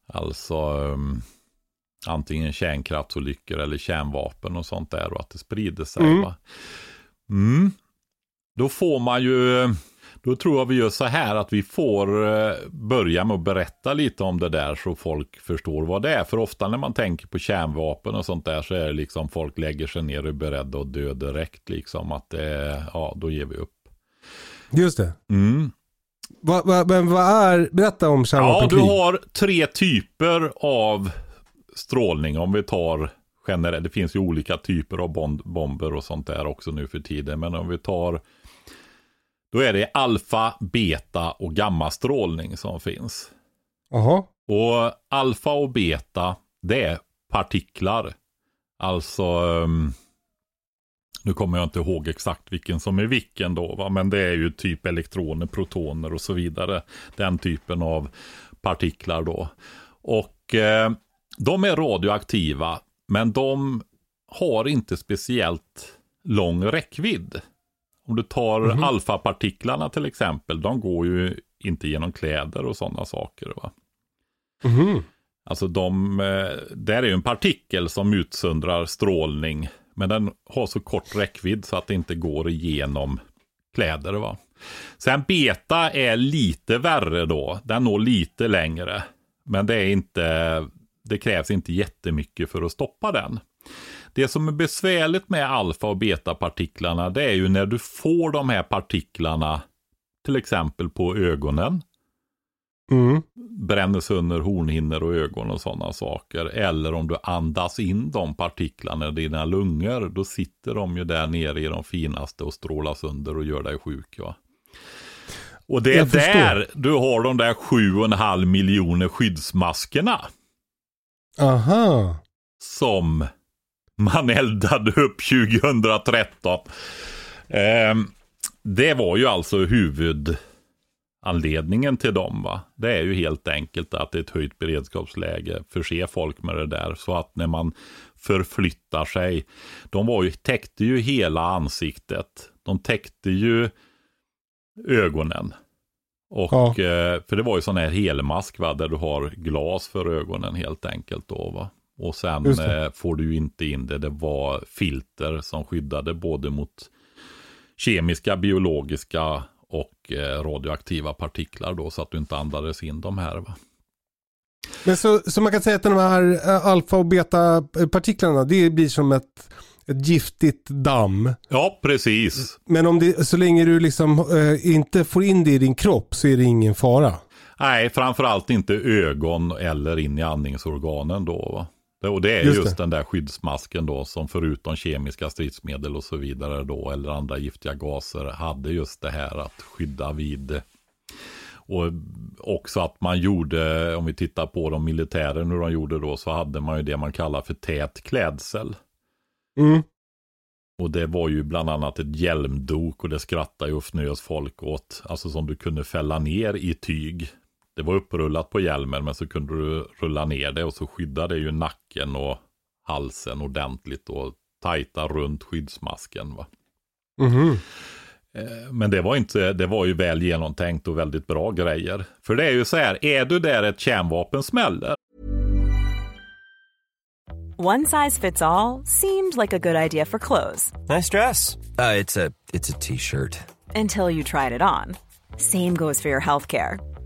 Alltså um, antingen kärnkraftsolyckor eller kärnvapen och sånt där och att det sprider sig. Mm. Va? Mm. Då får man ju, då tror jag vi gör så här att vi får eh, börja med att berätta lite om det där så folk förstår vad det är. För ofta när man tänker på kärnvapen och sånt där så är det liksom folk lägger sig ner och är beredda att dö direkt liksom. Att det, är- ja, då ger vi upp. Just det. Mm. Va, va, men vad är, berätta om Ja, kärnvapenkrig. du har tre typer av strålning. Om vi tar generellt, det finns ju olika typer av bomber och sånt där också nu för tiden. Men om vi tar, då är det alfa, beta och gammastrålning som finns. Jaha. Och alfa och beta, det är partiklar. Alltså, ehm, nu kommer jag inte ihåg exakt vilken som är vilken då, va? men det är ju typ elektroner, protoner och så vidare. Den typen av partiklar då. Och eh, de är radioaktiva, men de har inte speciellt lång räckvidd. Om du tar alfapartiklarna till exempel, de går ju inte genom kläder och sådana saker. Va? Mhm. Alltså de, eh, där är ju en partikel som utsöndrar strålning. Men den har så kort räckvidd så att det inte går igenom kläder. Va? Sen beta är lite värre då. Den når lite längre. Men det är inte, det krävs inte jättemycket för att stoppa den. Det som är besvärligt med alfa och betapartiklarna det är ju när du får de här partiklarna till exempel på ögonen Mm. bränner sönder hornhinnor och ögon och sådana saker. Eller om du andas in de partiklarna i dina lungor. Då sitter de ju där nere i de finaste och strålar sönder och gör dig sjuk. Va? Och det är där du har de där sju och en halv miljoner skyddsmaskerna. Aha. Som man eldade upp 2013. Ehm, det var ju alltså huvudanledningen till dem. Va? Det är ju helt enkelt att det är ett höjt beredskapsläge. Förse folk med det där. Så att när man förflyttar sig. De var ju, täckte ju hela ansiktet. De täckte ju ögonen. Och, Ja. eh, för det var ju sån här helmask va, där du har glas för ögonen helt enkelt då va. Och sen eh, får du ju inte in det. Det var filter som skyddade både mot kemiska, biologiska och eh, radioaktiva partiklar då så att du inte andades in de här. Va? Men så, så man kan säga att de här eh, alfa och beta-partiklarna, det blir som ett, ett giftigt damm. Ja, precis. Men om det, så länge du liksom eh, inte får in det i din kropp så är det ingen fara. Nej, framförallt inte ögon eller in i andningsorganen då. Va? Och det är Just just, det. den där skyddsmasken då som förutom kemiska stridsmedel och så vidare då eller andra giftiga gaser hade just det här att skydda vid och också att man gjorde, om vi tittar på de militären hur de gjorde då, så hade man ju det man kallar för tät klädsel. Mm. Och det var ju bland annat ett hjälmdok och det skrattade ju och fnös folk åt. Alltså som du kunde fälla ner i tyg. Det var upprullat på hjälmen men så kunde du rulla ner det och så skyddade det ju nacken och halsen ordentligt och tajta runt skyddsmasken. Va? Mhm. Eh, Men det var, inte, det var ju väl genomtänkt och väldigt bra grejer. För det är ju så här, är du där ett kärnvapen smäller One size fits all seemed like a good idea for clothes Nice dress. Uh, it's a it's a t-shirt. until you tried it on. Same goes for your healthcare.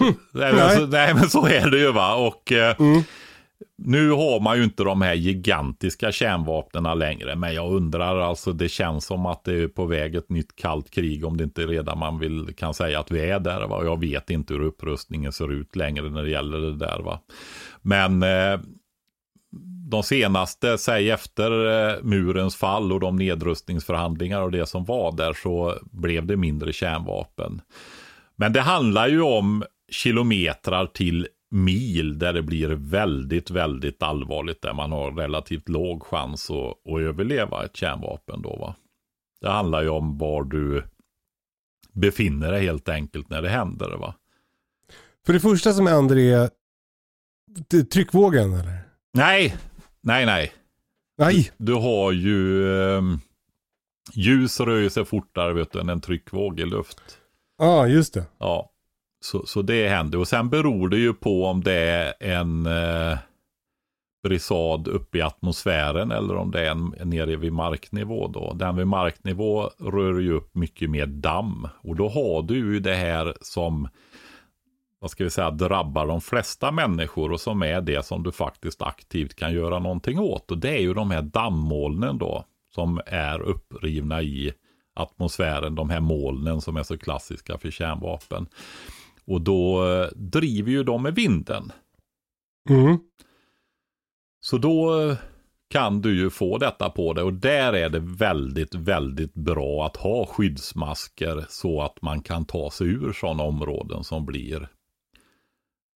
Nej, men Nej. så, nej men så är det ju va. Och eh, Mm. nu har man ju inte de här gigantiska kärnvapnen längre. Men jag undrar alltså, det känns som att det är på väg ett nytt kallt krig. Om det inte redan man vill, kan säga att vi är där va. Jag vet inte hur upprustningen ser ut längre när det gäller det där va. Men eh, de senaste, säg efter eh, murens fall och de nedrustningsförhandlingar och det som var där så blev det mindre kärnvapen. Men det handlar ju om kilometrar till mil där det blir väldigt, väldigt allvarligt där man har relativt låg chans att, att överleva ett kärnvapen då va. Det handlar ju om var du befinner dig helt enkelt när det händer va. För det första som händer är tryckvågen eller? Nej, nej, nej. Nej. Du har ju eh, ljus rör sig fortare vet du, än en tryckvåg i luft. Ja, just det. Ja, så, så det händer. Och sen beror det ju på om det är en eh, brisad uppe i atmosfären eller om det är en nere vid marknivå då. Den vid marknivå rör ju upp mycket mer damm. Och då har du ju det här som vad ska vi säga, drabbar de flesta människor och som är det som du faktiskt aktivt kan göra någonting åt. Och det är ju de här dammolnen då som är upprivna i atmosfären, de här molnen som är så klassiska för kärnvapen. Och då eh, driver ju de med vinden. Mm. Så då eh, kan du ju få detta på det och där är det väldigt, väldigt bra att ha skyddsmasker så att man kan ta sig ur sådana områden som blir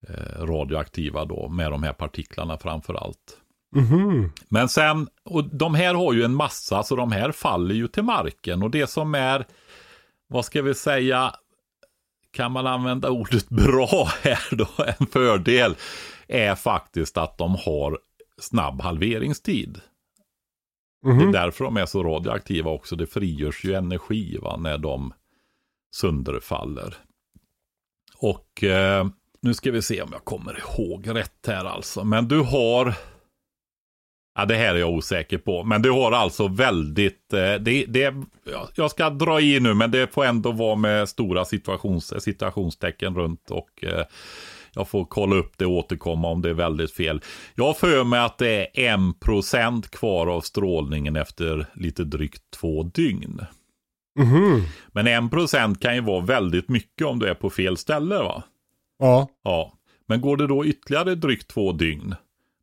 eh, radioaktiva då med de här partiklarna framför allt. Mhm. Men sen, och de här har ju en massa, så de här faller ju till marken. Och det som är, vad ska vi säga, kan man använda ordet bra här då, en fördel, är faktiskt att de har snabb halveringstid. Det Mhm. är därför de är så radioaktiva också. Det frigörs ju energi va, när de sönderfaller. Och eh, nu ska vi se om jag kommer ihåg rätt här alltså. Men du har Ja, det här är jag osäker på. Men du har alltså väldigt, eh, det, det, ja, jag ska dra i nu, men det får ändå vara med stora situations, situationstecken runt och eh, jag får kolla upp det och återkomma om det är väldigt fel. Jag för mig att det är en procent kvar av strålningen efter lite drygt två dygn. Mhm. Men en procent kan ju vara väldigt mycket om du är på fel ställe va? Ja. Ja. Men går det då ytterligare drygt två dygn,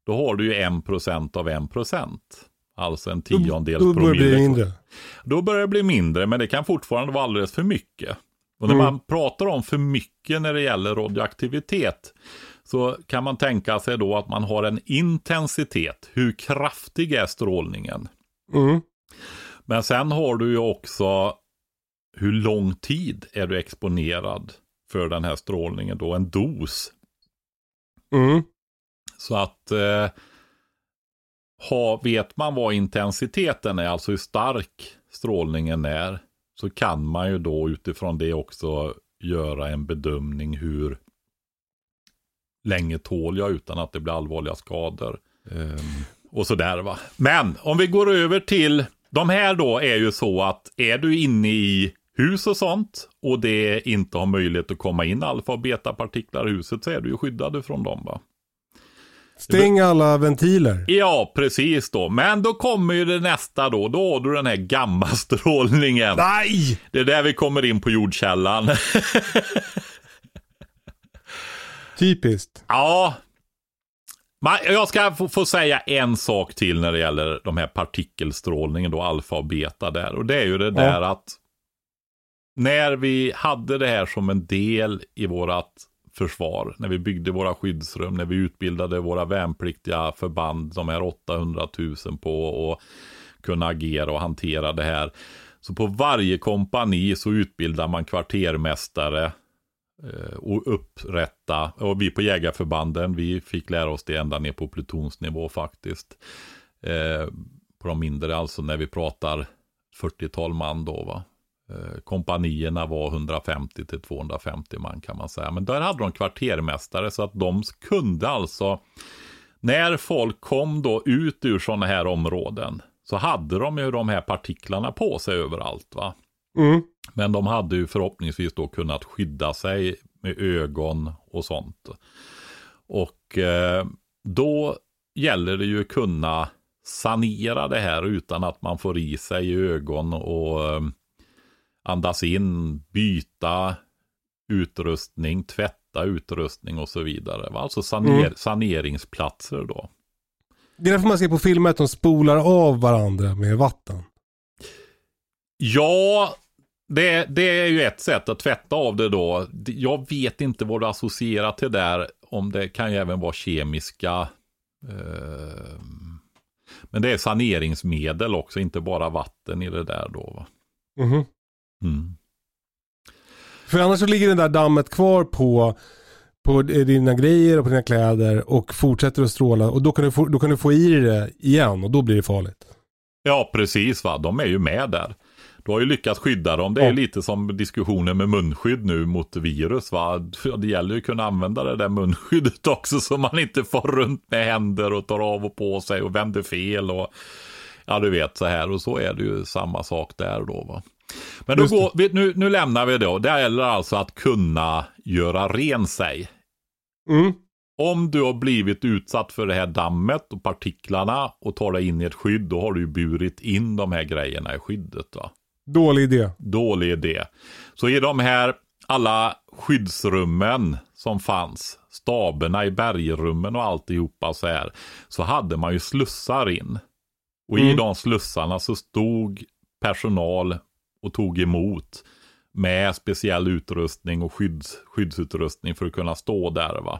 då har du ju en procent av en procent. Alltså en Då, tiondels då börjar det bli promille. mindre. Då börjar det bli mindre, men det kan fortfarande vara alldeles för mycket. Och när Mm. man pratar om för mycket när det gäller radioaktivitet så kan man tänka sig då att man har en intensitet. Hur kraftig är strålningen? Mm. Men sen har du ju också hur lång tid är du exponerad för den här strålningen då? En dos. Mm. Så att eh, ha, vet man vad intensiteten är, alltså hur stark strålningen är, så kan man ju då utifrån det också göra en bedömning hur länge tål jag utan att det blir allvarliga skador. Ehm, och sådär va. Men om vi går över till, de här då är ju så att är du inne i hus och sånt och det inte har möjlighet att komma in alfa och betapartiklar i huset så är du ju skyddad från dem va. Stäng alla ventiler. Ja, precis då. Men då kommer ju det nästa då. Då har du den här gammastrålningen. Nej! Det är där vi kommer in på jordkällan. Typiskt. ja. Jag ska få, få säga en sak till när det gäller de här partikelstrålningen då, alfa och beta där. Och det är ju det där att när vi hade det här som en del i vårat försvar, när vi byggde våra skyddsrum, när vi utbildade våra värnpliktiga förband, de här 800 000 på att kunna agera och hantera det här. Så på varje kompani så utbildar man kvartermästare eh, och upprätta, och vi på jägarförbanden, vi fick lära oss det ända ner på plutonsnivå faktiskt. Eh, på de mindre, alltså när vi pratar 40-tal man då va. Eh, kompanierna var 150 till 250 man kan man säga. Men där hade de kvartermästare så att de kunde alltså, när folk kom då ut ur sådana här områden, så hade de ju de här partiklarna på sig överallt va. Mm. Men de hade ju förhoppningsvis då kunnat skydda sig med ögon och sånt. Och eh, då gäller det ju kunna sanera det här utan att man får i sig i ögon och eh, andas in, byta utrustning, tvätta utrustning och så vidare. Alltså saner Mm. saneringsplatser då. Det är därför man ser på filmer att de spolar av varandra med vatten. Ja, det, det är ju ett sätt att tvätta av det då. Jag vet inte vad du associerar till där. Om det kan ju även vara kemiska. Eh, men det är saneringsmedel också, inte bara vatten i det där då. Va? Mhm. Mm. För annars så ligger det där dammet kvar på, på dina grejer och på dina kläder och fortsätter att stråla. Och då kan, du få, då kan du få i det igen och då blir det farligt. Ja, precis va. De är ju med där. Du har ju lyckats skydda dem. Det är Ja. lite som diskussionen med munskydd nu mot virus va. Det gäller ju att kunna använda det där munskyddet också så man inte får runt med händer och tar av och på sig och vänder fel och ja du vet så här och så är det ju samma sak där då va. Men då går, vi, nu, nu lämnar vi då. Det gäller alltså att kunna göra ren sig. Mm. Om du har blivit utsatt för det här dammet och partiklarna och tar dig in i ett skydd, då har du ju burit in de här grejerna i skyddet. Va? Dålig idé. Dålig idé. Så i de här alla skyddsrummen som fanns, staberna i bergrummen och alltihopa så här, så hade man ju slussar in. Och i Mm. de slussarna så stod personal och tog emot med speciell utrustning och skydds, skyddsutrustning för att kunna stå där. va.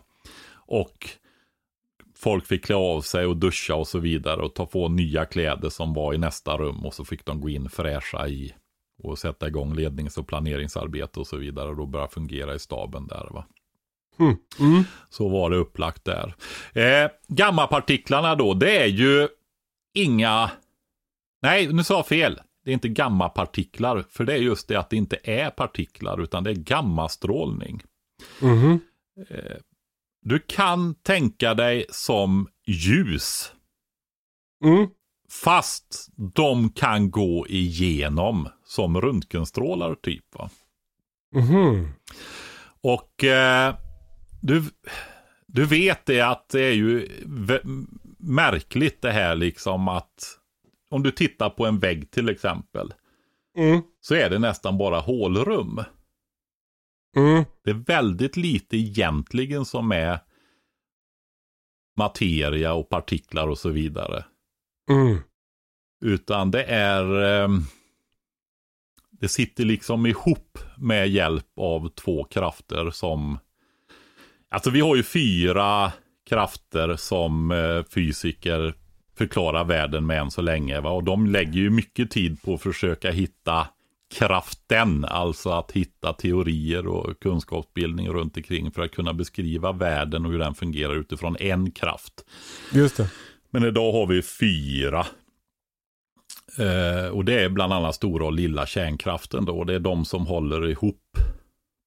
Och folk fick klä av sig och duscha och så vidare och ta på nya kläder som var i nästa rum och så fick de gå in fräscha i och sätta igång lednings och planeringsarbete och så vidare och då börja fungera i staben där. va. Mm. Mm. Så var det upplagt där. Eh, gammapartiklarna då, det är ju inga... Nej, nu sa jag fel. Det är inte gammapartiklar, för det är just det att det inte är partiklar, utan det är gammastrålning. Mhm. Du kan tänka dig som ljus, Mm. fast de kan gå igenom som röntgenstrålar typ. Va? Mhm. Och eh, du, du vet det att det är ju märkligt det här liksom att om du tittar på en vägg till exempel Mm. så är det nästan bara hålrum. Mm. Det är väldigt lite egentligen som är materia och partiklar och så vidare. Mm. Utan det är ehm, Det sitter liksom ihop med hjälp av två krafter som Alltså vi har ju fyra krafter som eh, fysiker förklarar världen med än så länge. Va? Och de lägger ju mycket tid på att försöka hitta kraften, alltså att hitta teorier och kunskapsbildning runt omkring för att kunna beskriva världen och hur den fungerar utifrån en kraft. Just det. Men idag har vi fyra. Eh, och det är bland annat stora och lilla kärnkraften då. Det är de som håller ihop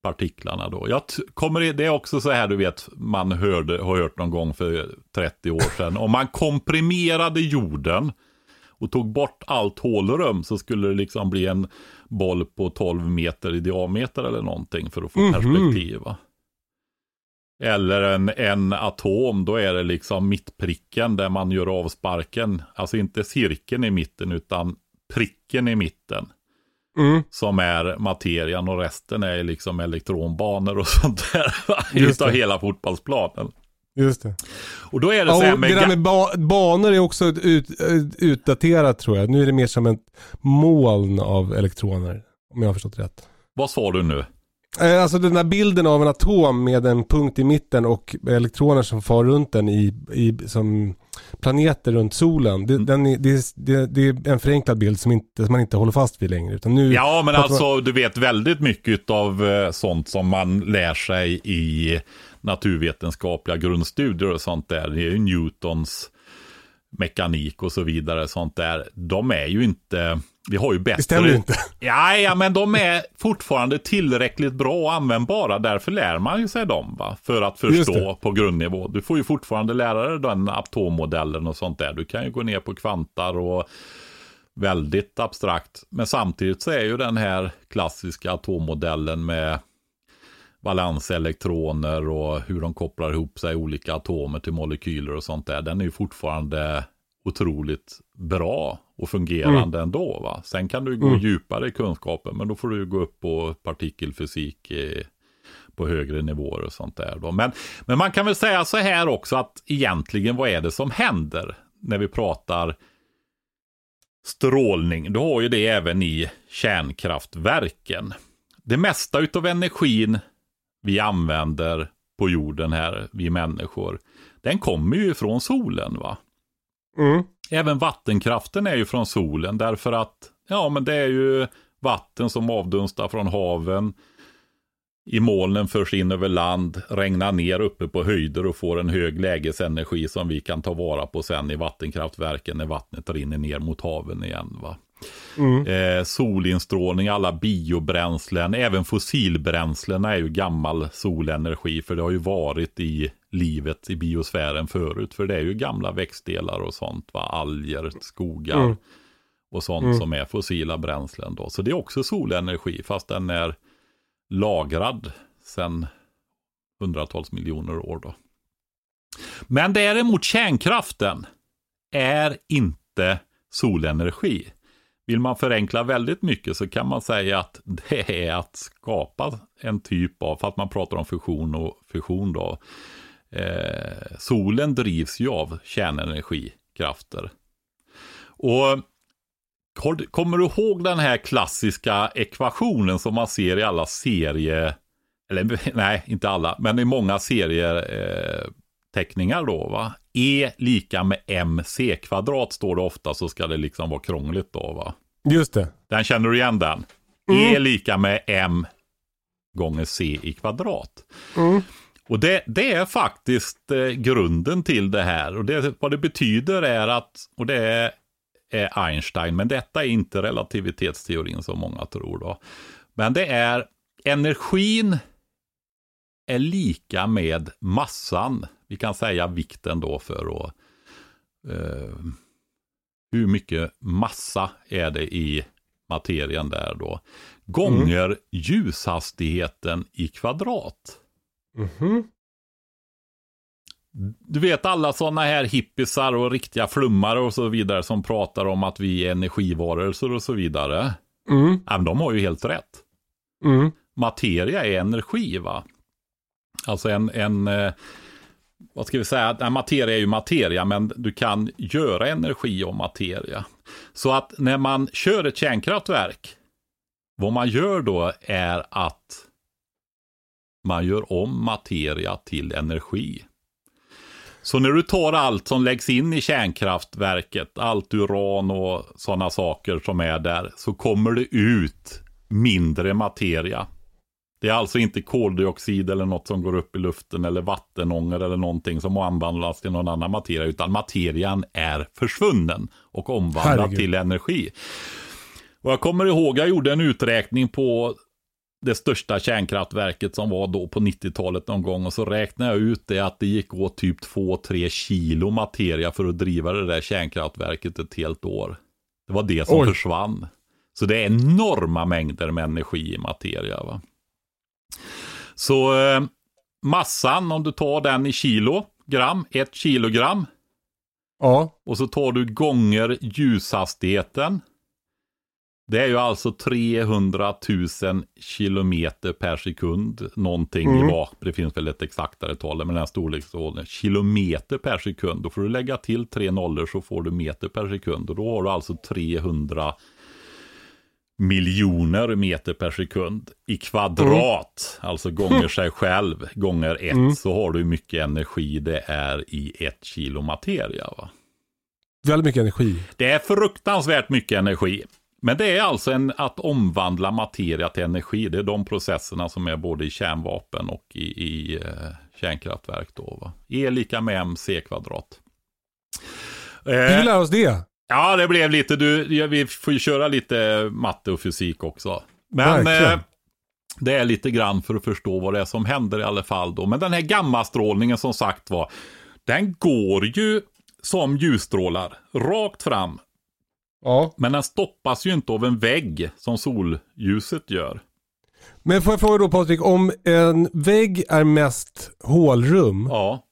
partiklarna då. Jag kommer, det är också så här du vet, man hörde, har hört någon gång för 30 år sedan. Om man komprimerade jorden och tog bort allt hålrum så skulle det liksom bli en boll på 12 meter i diameter eller någonting för att få Mhm. perspektiv. Va? Eller en, en atom, då är det liksom mittpricken där man gör avsparken. Alltså inte cirkeln i mitten utan pricken i mitten. Mm. Som är materian och resten är liksom elektronbanor och sånt där. Just det. hela fotbollsplanen. Just det. Och då är det Ja, så här med... det där med ba banor är också ut, ut, utdaterat tror jag. Nu är det mer som ett moln av elektroner. Om jag har förstått rätt. Vad sa du nu? Eh, Alltså den där bilden av en atom med en punkt i mitten och elektroner som far runt den i, i som planeter runt solen. Det, den är, det, det, det är en förenklad bild som, inte, som man inte håller fast vid längre. Utan nu, Ja, men pratar man- alltså du vet väldigt mycket av eh, sånt som man lär sig i naturvetenskapliga grundstudier och sånt där. Det är ju Newtons mekanik och så vidare. Sånt där. De är ju inte, vi har ju bättre. Det stämmer inte. Ja, ja, men de är fortfarande tillräckligt bra och användbara. Därför lär man ju sig dem. Va? För att förstå på grundnivå. Du får ju fortfarande lära dig den atommodellen och sånt där. Du kan ju gå ner på kvantar och väldigt abstrakt. Men samtidigt så är ju den här klassiska atommodellen med valenselektroner och hur de kopplar ihop sig olika atomer till molekyler och sånt där. Den är ju fortfarande otroligt bra och fungerande ändå. Va? Sen kan du gå Mm. djupare i kunskapen, men då får du gå upp på partikelfysik i, på högre nivåer och sånt där. Då. Men, men man kan väl säga så här också att egentligen vad är det som händer när vi pratar strålning? Du har ju det även i kärnkraftverken. Det mesta utav energin vi använder på jorden här, vi människor, den kommer ju från solen va? Mm. Även vattenkraften är ju från solen därför att ja, men det är ju vatten som avdunstar från haven. I molnen förs in över land, regnar ner uppe på höjder och får en hög lägesenergi som vi kan ta vara på sen i vattenkraftverken när vattnet rinner ner mot haven igen. Va? Mm. Eh, solinstrålning, alla biobränslen, även fossilbränslena är ju gammal solenergi för det har ju varit i livet i biosfären förut. För det är ju gamla växtdelar och sånt, va? alger, skogar Mm. och sånt Mm. som är fossila bränslen. Då. Så det är också solenergi fast den är lagrad sedan hundratals miljoner år. Då. Men däremot kärnkraften är inte solenergi. Vill man förenkla väldigt mycket så kan man säga att det är att skapa en typ av, för att man pratar om fusion och fusion då. Eh, solen drivs ju av kärnenergikrafter. Och Kommer du ihåg den här klassiska ekvationen som man ser i alla serier, eller nej, inte alla, men i många serier eh, då va? E lika med mc kvadrat står det ofta så ska det liksom vara krångligt då va? Just det. Den känner du igen den? E lika med m gånger c i kvadrat. Mm. Och det, det är faktiskt eh, grunden till det här. Och det, vad det betyder är att, och det är, är Einstein, men detta är inte relativitetsteorin som många tror då. Men det är energin är lika med massan. Vi kan säga vikten då för att eh, hur mycket massa är det i materien där då. Gånger ljushastigheten i kvadrat. Mhm. Du vet alla sådana här hippisar och riktiga flummare och så vidare som pratar om att vi är energivarelser och så vidare. Mm. Men de har ju helt rätt. Mm. Materia är energi va? Alltså en, en eh, vad ska vi säga, materia är ju materia men du kan göra energi av materia. Så att när man kör ett kärnkraftverk, vad man gör då är att man gör om materia till energi. Så när du tar allt som läggs in i kärnkraftverket, allt uran och sådana saker som är där, så kommer det ut mindre materia. Det är alltså inte koldioxid eller något som går upp i luften eller vattenånger eller någonting som omvandlas till någon annan materia, utan materian är försvunnen och omvandlad Herregud. till energi. Och jag kommer ihåg, jag gjorde en uträkning på det största kärnkraftverket som var då på 90-talet någon gång och så räknade jag ut det att det gick åt typ 2-3 kilo materia för att driva det där kärnkraftverket ett helt år. Det var det som Oj. försvann. Så det är enorma mängder med energi i materia. Va? Så eh, massan, om du tar den i kilo, gram, ett kilogram. Ja. Och så tar du gånger ljushastigheten. Det är ju alltså 300 000 kilometer per sekund. Någonting Mm. i bak. Det finns väl ett exaktare tal med den här storleksordningen. Kilometer per sekund. Då får du lägga till tre nollor så får du meter per sekund. Och då har du alltså 300 miljoner meter per sekund i kvadrat. Alltså gånger sig själv, gånger ett. Mm. Så har du hur mycket energi det är i ett kilo materia. Va? Väldigt mycket energi. Det är fruktansvärt mycket energi. Men det är alltså en, att omvandla materia till energi. Det är de processerna som är både i kärnvapen och i, i eh, kärnkraftverk. Då, va? E lika med mc kvadrat. Vi Eh, vill lära oss det. ja, det blev lite, du, ja, vi får ju köra lite matte och fysik också. Men eh, det är lite grann för att förstå vad det är som händer i alla fall då. Men den här gammastrålningen som sagt var, den går ju som ljusstrålar rakt fram Ja. men den stoppas ju inte av en vägg som solljuset gör. Men får jag fråga då Patrik, om en vägg är mest hålrum, Ja,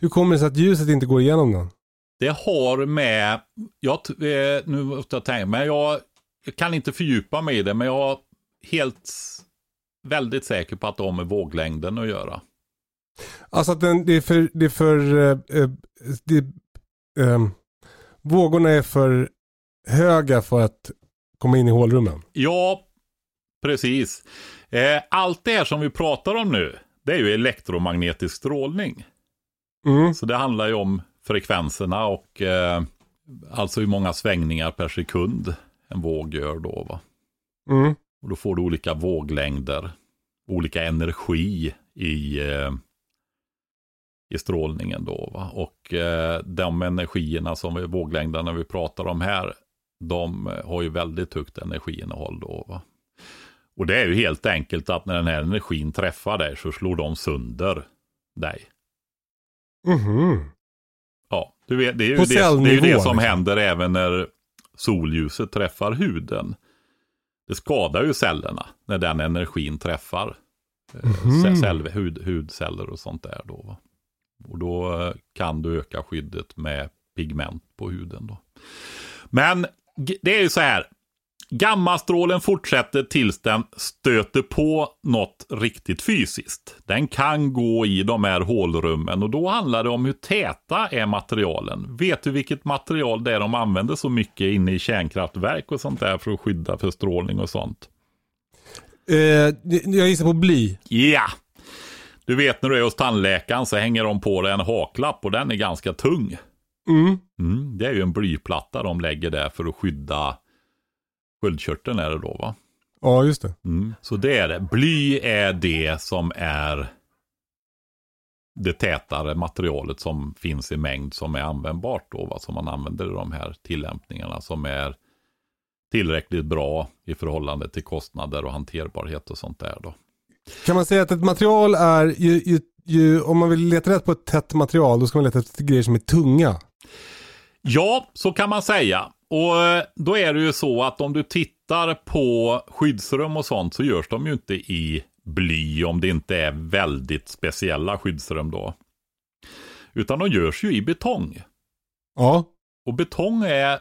hur kommer det sig att ljuset inte går igenom den? det har med, jag, eh, nu måste jag tänka, men jag, jag kan inte fördjupa mig i det, men jag är helt väldigt säker på att det har med våglängden att göra. Alltså att den, det är för, det är för eh, eh, det, ehm, vågorna är för höga för att komma in i hålrummen. Ja, precis. Eh, allt det här som vi pratar om nu, det är ju elektromagnetisk strålning. Mm. Så det handlar ju om frekvenserna och eh, alltså hur många svängningar per sekund en våg gör då. Va? Mm. Och då får du olika våglängder, olika energi i, eh, i strålningen då. Va? Och eh, de energierna som vi, våglängderna vi pratar om här, de eh, har ju väldigt högt energiinnehåll då. Va? Och det är ju helt enkelt att när den här energin träffar dig så slår de sönder dig. Mhm. Ja, du vet, det är ju det, det, är ju det som liksom. händer även när solljuset träffar huden. Det skadar ju cellerna när den energin träffar Mhm. ce- cell, hud, hudceller och sånt där. Då, va? Och då eh, kan du öka skyddet med pigment på huden. Då. Men det är ju så här. Gammastrålen fortsätter tills den stöter på något riktigt fysiskt. Den kan gå i de här hålrummen och då handlar det om hur täta är materialen. Vet du vilket material det är de använder så mycket inne i kärnkraftverk och sånt där för att skydda för strålning och sånt? Eh, jag gissar på bly. Ja! Du vet när du är hos tandläkaren så hänger de på dig en haklapp och den är ganska tung. Mm. Mm, det är ju en blyplatta de lägger där för att skydda sköldkörteln är det då va? Ja, just det. Mm. Så det är det. Bly är det som är det tätare materialet som finns i mängd som är användbart då. Va? Som man använder i de här tillämpningarna som är tillräckligt bra i förhållande till kostnader och hanterbarhet och sånt där då. Kan man säga att ett material är, ju, ju, ju, om man vill leta rätt på ett tätt material, då ska man leta efter grejer som är tunga. Ja, så kan man säga. Och eh, då är det ju så att om du tittar på skyddsrum och sånt så görs de ju inte i bly om det inte är väldigt speciella skyddsrum då. Utan de görs ju i betong. Ja. Och betong är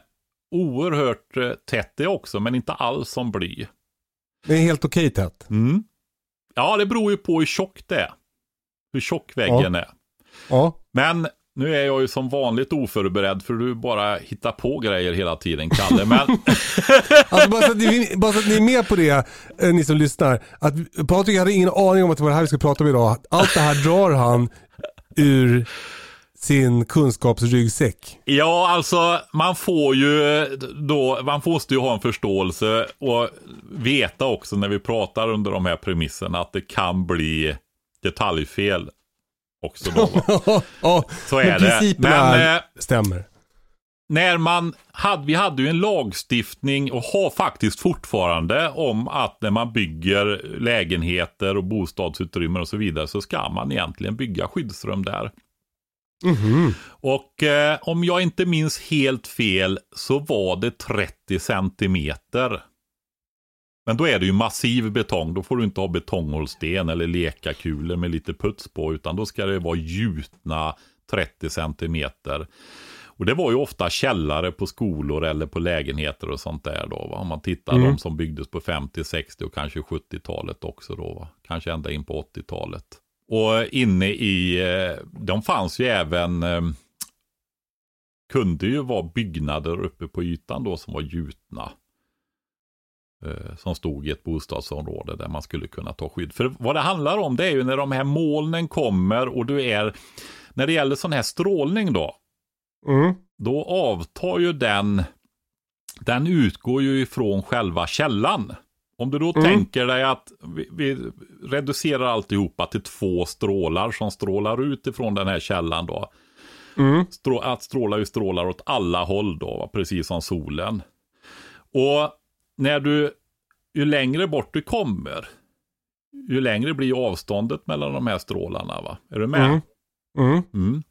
oerhört eh, tätt det också, men inte alls som bly. Det är helt okej tätt. Mm. Ja, det beror ju på hur tjockt det är. Hur tjock väggen är. Ja. Men nu är jag ju som vanligt oförberedd för du bara hittar på grejer hela tiden, Kalle. Men Alltså bara så, att ni, bara så att ni är med på det, eh, ni som lyssnar. Att Patrik hade ingen aning om att det var det här vi skulle prata om idag. Allt det här drar han ur sin kunskapsryggsäck. ja, alltså man får ju då, man måste ju ha en förståelse och veta också när vi pratar under de här premisserna att det kan bli detaljfel också då. Så är men det. Men, eh, stämmer. när man hade, vi hade ju en lagstiftning och har faktiskt fortfarande om att när man bygger lägenheter och bostadsutrymmen och så vidare så ska man egentligen bygga skyddsrum där. Mhm. Och eh, om jag inte minns helt fel så var det 30 centimeter Men då är det ju massiv betong. Då får du inte ha betonghållsten eller lekakulor med lite puts på. Utan då ska det vara gjutna 30 centimeter. Och det var ju ofta källare på skolor eller på lägenheter och sånt där då. Va? Om man tittar mm. de som byggdes på 50, 60 och kanske 70-talet också då. Va? Kanske ända in på 80-talet. Och inne i, eh, de fanns ju även, eh, kunde ju vara byggnader uppe på ytan då som var gjutna. Eh, som stod i ett bostadsområde där man skulle kunna ta skydd. För vad det handlar om det är ju när de här molnen kommer och du är, när det gäller sån här strålning då, mm. då avtar ju den, den utgår ju ifrån själva källan. Om du då mm. tänker dig att vi, vi, reducerar alltihopa till två strålar som strålar ut ifrån den här källan då. Mm. Strå, att strålar ju strålar åt alla håll då, precis som solen. Och när du, ju längre bort du kommer, ju längre blir avståndet mellan de här strålarna. Va? Är du med? Mm. Mm. Mm.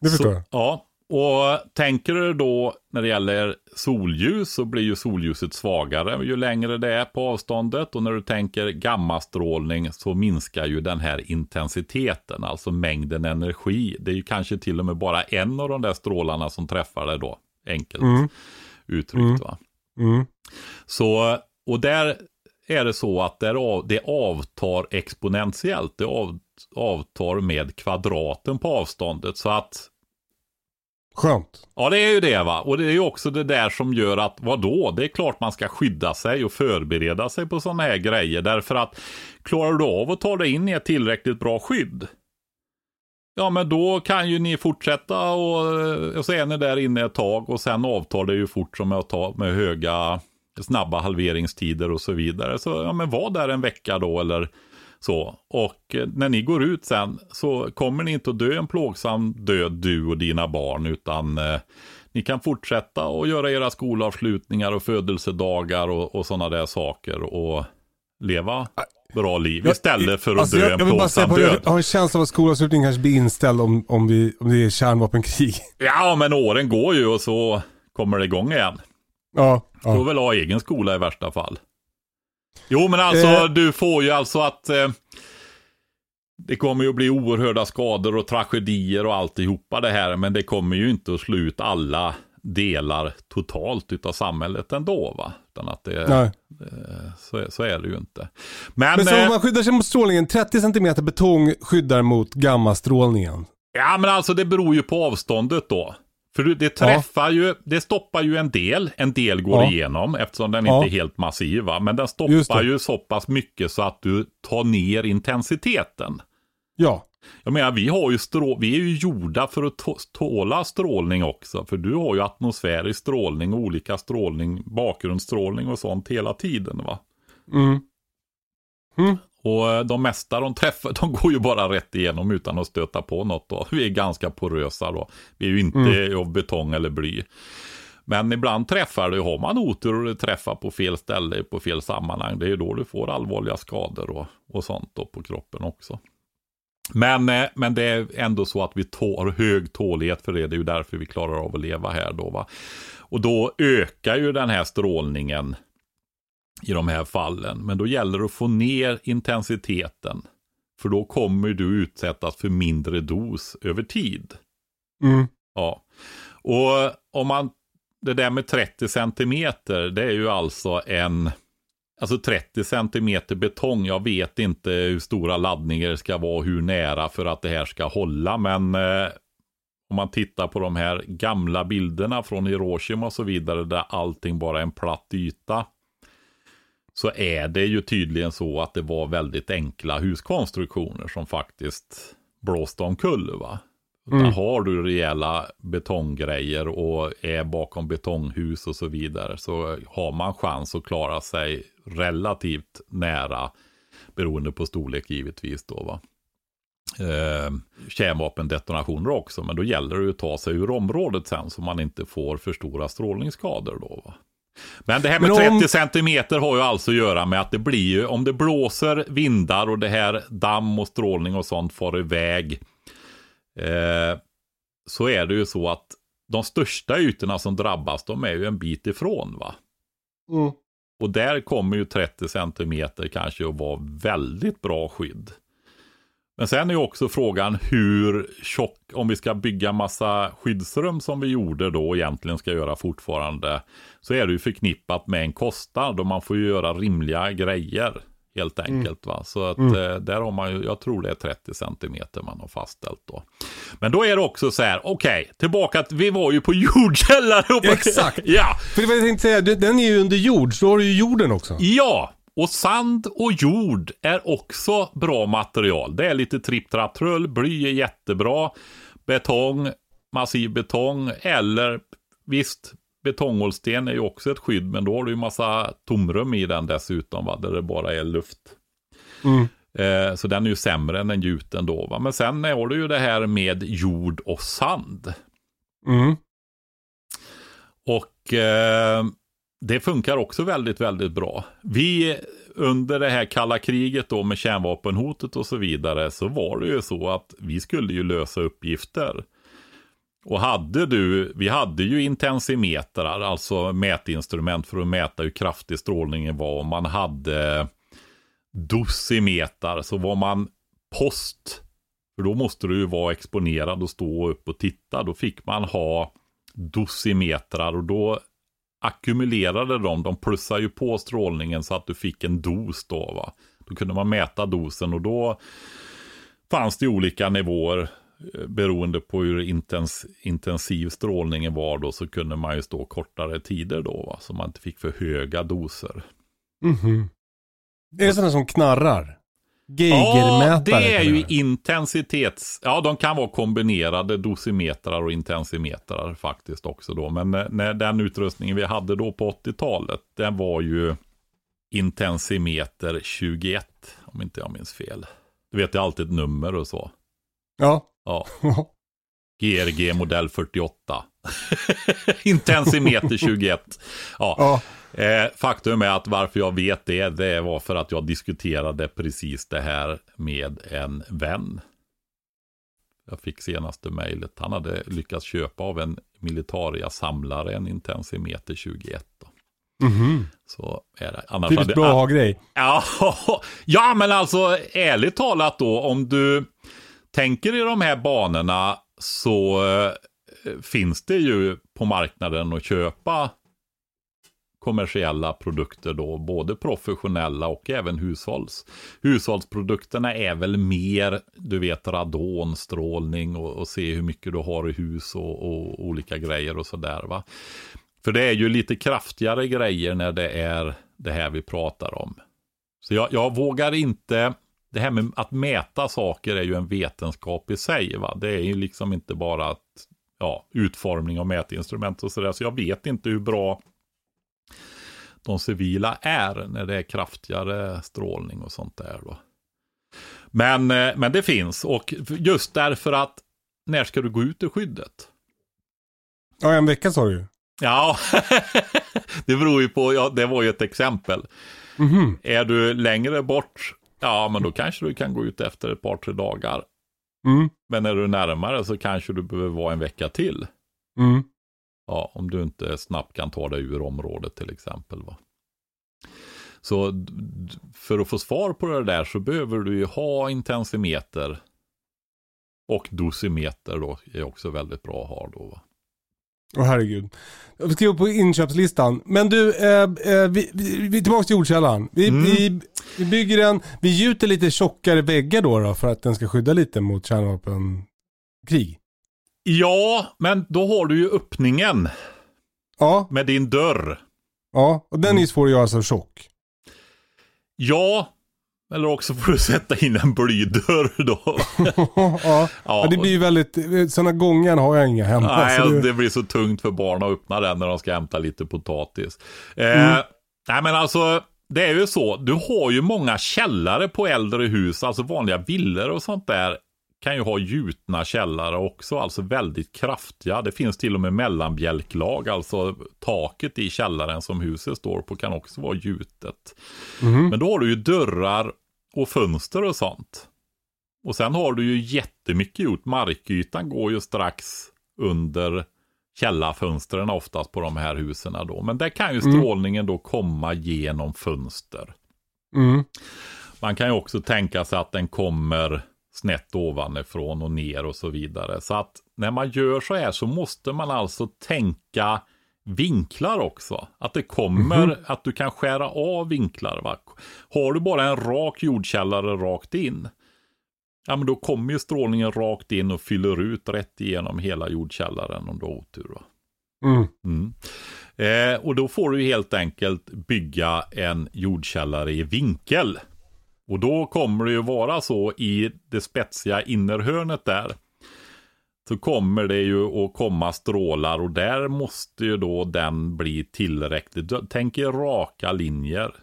Det förstår jag. Ja, och tänker du då när det gäller solljus så blir ju solljuset svagare ju längre det är på avståndet. Och när du tänker gammastrålning så minskar ju den här intensiteten, alltså mängden energi. Det är ju kanske till och med bara en av de där strålarna som träffar dig då, enkelt mm. uttryckt. Mm. Va? Mm. Så, och där är det så att det avtar exponentiellt. Det avtar med kvadraten på avståndet. Så att Skönt. Ja, det är ju det va. Och det är ju också det där som gör att, vadå? Det är klart man ska skydda sig och förbereda sig på sådana här grejer. Därför att klarar du av att ta dig in i ett tillräckligt bra skydd. Ja, men då kan ju ni fortsätta och, och så är ni där inne ett tag och sen avtar det ju fort som jag tar med höga, snabba halveringstider och så vidare. Så ja, men var där en vecka då eller så, och eh, när ni går ut sen så kommer ni inte att dö en plågsam död du och dina barn utan eh, ni kan fortsätta och göra era skolavslutningar och födelsedagar och, och sådana där saker och leva bra liv istället för att alltså, dö jag, en jag plågsam död. Jag har en känsla av att skolavslutningen kanske blir inställd om, om, vi, om det är kärnvapenkrig. Ja, men åren går ju och så kommer det igång igen. Ja. ja. Får väl ha egen skola i värsta fall. Jo, men alltså eh. du får ju alltså att eh, det kommer ju att bli oerhörda skador och tragedier och alltihopa det här. Men det kommer ju inte att slå ut alla delar totalt utav samhället ändå. Va? Utan att det, Nej. Eh, så, så, är det ju inte. Men, men så om eh, man skyddar sig mot strålningen, 30 cm betong skyddar mot gammastrålningen? Ja, men alltså det beror ju på avståndet då. För det träffar ja. ju, det stoppar ju en del, en del går ja. igenom eftersom den ja. inte är helt massiv. Va? Men den stoppar ju så pass mycket så att du tar ner intensiteten. Ja. Jag menar, vi, har ju strå vi är ju gjorda för att tåla strålning också. För du har ju atmosfärisk strålning, olika strålning, bakgrundsstrålning och sånt hela tiden. va? Mm. Mm. Och eh, de mesta de träffar, de går ju bara rätt igenom utan att stöta på något då. Vi är ganska porösa då. Vi är ju inte mm. av betong eller bly. Men ibland träffar det, har man otur och det träffar på fel ställe, på fel sammanhang. Det är ju då du får allvarliga skador och, och sånt på kroppen också. Men, eh, men det är ändå så att vi har hög tålighet för det. Det är ju därför vi klarar av att leva här då. Va? Och då ökar ju den här strålningen i de här fallen. Men då gäller det att få ner intensiteten. För då kommer du utsättas för mindre dos över tid. Mm. Ja. Och om man, det där med 30 centimeter, det är ju alltså en, alltså 30 centimeter betong. Jag vet inte hur stora laddningar det ska vara, hur nära för att det här ska hålla. Men eh, om man tittar på de här gamla bilderna från Hiroshima och så vidare, där allting bara är en platt yta så är det ju tydligen så att det var väldigt enkla huskonstruktioner som faktiskt blåste omkull. Va? Mm. Där har du rejäla betonggrejer och är bakom betonghus och så vidare så har man chans att klara sig relativt nära beroende på storlek givetvis då va. Eh, kärnvapendetonationer också men då gäller det att ta sig ur området sen så man inte får för stora strålningsskador då va. Men det här med om... 30 centimeter har ju alltså att göra med att det blir ju, om det blåser vindar och det här damm och strålning och sånt far iväg. Eh, så är det ju så att de största ytorna som drabbas, de är ju en bit ifrån va. Mm. Och där kommer ju 30 cm kanske att vara väldigt bra skydd. Men sen är ju också frågan hur tjock, om vi ska bygga massa skyddsrum som vi gjorde då och egentligen ska göra fortfarande. Så är det ju förknippat med en kostnad och man får ju göra rimliga grejer. Helt Mm. enkelt va. Så att eh, där har man ju, jag tror det är 30 centimeter man har fastställt då. Men då är det också så här, okej, tillbaka till, vi var ju på jordkällare. Exakt. ja, För det var jag tänkte säga, den är ju under jord, så har du ju jorden också. Ja, och sand och jord är också bra material. Det är lite tripp trapp trull, bly är jättebra, betong, massiv betong eller visst, betongålsten är ju också ett skydd, men då har du ju massa tomrum i den dessutom, va? där det bara är luft. Mm. Eh, så den är ju sämre än en gjuten då. Va? Men sen har du ju det här med jord och sand. Mm. Och eh, det funkar också väldigt, väldigt bra. Vi under det här kalla kriget då med kärnvapenhotet och så vidare så var det ju så att vi skulle ju lösa uppgifter. Och hade du, vi hade ju intensimetrar, alltså mätinstrument för att mäta hur kraftig strålningen var. Om man hade dosimeter, så var man post, för då måste du ju vara exponerad och stå upp och titta. Då fick man ha dosimetrar och då ackumulerade de, de plussade ju på strålningen så att du fick en dos då va. Då kunde man mäta dosen och då fanns det olika nivåer beroende på hur intens, intensiv strålningen var då så kunde man ju stå kortare tider då va. Så man inte fick för höga doser. Mhm. Är det sådana som knarrar? Ja, Geigermätare? det är ju intensitets... Ja, de kan vara kombinerade dosimetrar och intensimetrar faktiskt också då. Men eh, när den utrustningen vi hade då på 80-talet, den var ju intensimeter 21, om inte jag minns fel. Du vet, det är alltid ett nummer och så. Ja. Ja, GRG modell 48. intensimeter 21. Ja. ja. Eh, faktum är att varför jag vet det, det var för att jag diskuterade precis det här med en vän. Jag fick senaste mejlet. Han hade lyckats köpa av en militaria-samlare en intensimeter 21. Då. Mhm. Så är det. Annars Typiskt bra grej. Ja, ja, men alltså ärligt talat då, om du tänker i de här banorna så eh, finns det ju på marknaden att köpa kommersiella produkter då, både professionella och även hushålls. Hushållsprodukterna är väl mer, du vet, radonstrålning och, och se hur mycket du har i hus och, och olika grejer och sådär va. För det är ju lite kraftigare grejer när det är det här vi pratar om. Så jag, jag vågar inte, det här med att mäta saker är ju en vetenskap i sig va. Det är ju liksom inte bara att, ja, utformning av mätinstrument och sådär. Så jag vet inte hur bra de civila är när det är kraftigare strålning och sånt där då. Men, eh, men det finns och just därför att när ska du gå ut ur skyddet? Ja, en vecka sa du ju. Ja, det beror ju på, ja, det var ju ett exempel. Mhm. Är du längre bort, ja men då kanske du kan gå ut efter ett par, tre dagar. Mm. Men är du närmare så kanske du behöver vara en vecka till. Mm. Ja, om du inte snabbt kan ta dig ur området till exempel. Va? Så för att få svar på det där så behöver du ju ha intensimeter och dosimeter då är också väldigt bra att ha då. Va? Åh herregud. Vi ska upp på inköpslistan. Men du, eh, eh, vi, vi, vi är tillbaka till jordkällan. Vi, Mm. vi, vi bygger en, vi gjuter lite tjockare väggar då, då för att den ska skydda lite mot kärnvapenkrig. Ja, men då har du ju öppningen Ja, med din dörr. ja. Och den är ju svår att göra så tjock. Ja, eller också får du sätta in en blydörr då. ja. ja, det blir ju väldigt, sådana gånger har jag inga hemma. Nej, det, det blir så tungt för barn att öppna den när de ska hämta lite potatis. Eh, Mm. Nej, men alltså, det är ju så. Du har ju många källare på äldre hus, alltså vanliga villor och sånt där. Kan ju ha gjutna källare också, alltså väldigt kraftiga. Det finns till och med mellanbjälklag, alltså taket i källaren som huset står på kan också vara gjutet. Mhm. Men då har du ju dörrar och fönster och sånt. Och sen har du ju jättemycket gjort. Markytan går ju strax under källarfönstren oftast på de här husen då. Men där kan ju Mm. strålningen då komma genom fönster. Mm. Man kan ju också tänka sig att den kommer snett ovanifrån och ner och så vidare. Så att när man gör så här så måste man alltså tänka vinklar också. Att det kommer, att du kan skära av vinklar. Va? Har du bara en rak jordkällare rakt in, ja men då kommer ju strålningen rakt in och fyller ut rätt igenom hela jordkällaren om du har otur. Va? Mm. Mm. Eh, och då får du helt enkelt bygga en jordkällare i vinkel. Och då kommer det ju vara så i det spetsiga innerhörnet där. Så kommer det ju att komma strålar och där måste ju då den bli tillräckligt. Tänk er raka linjer.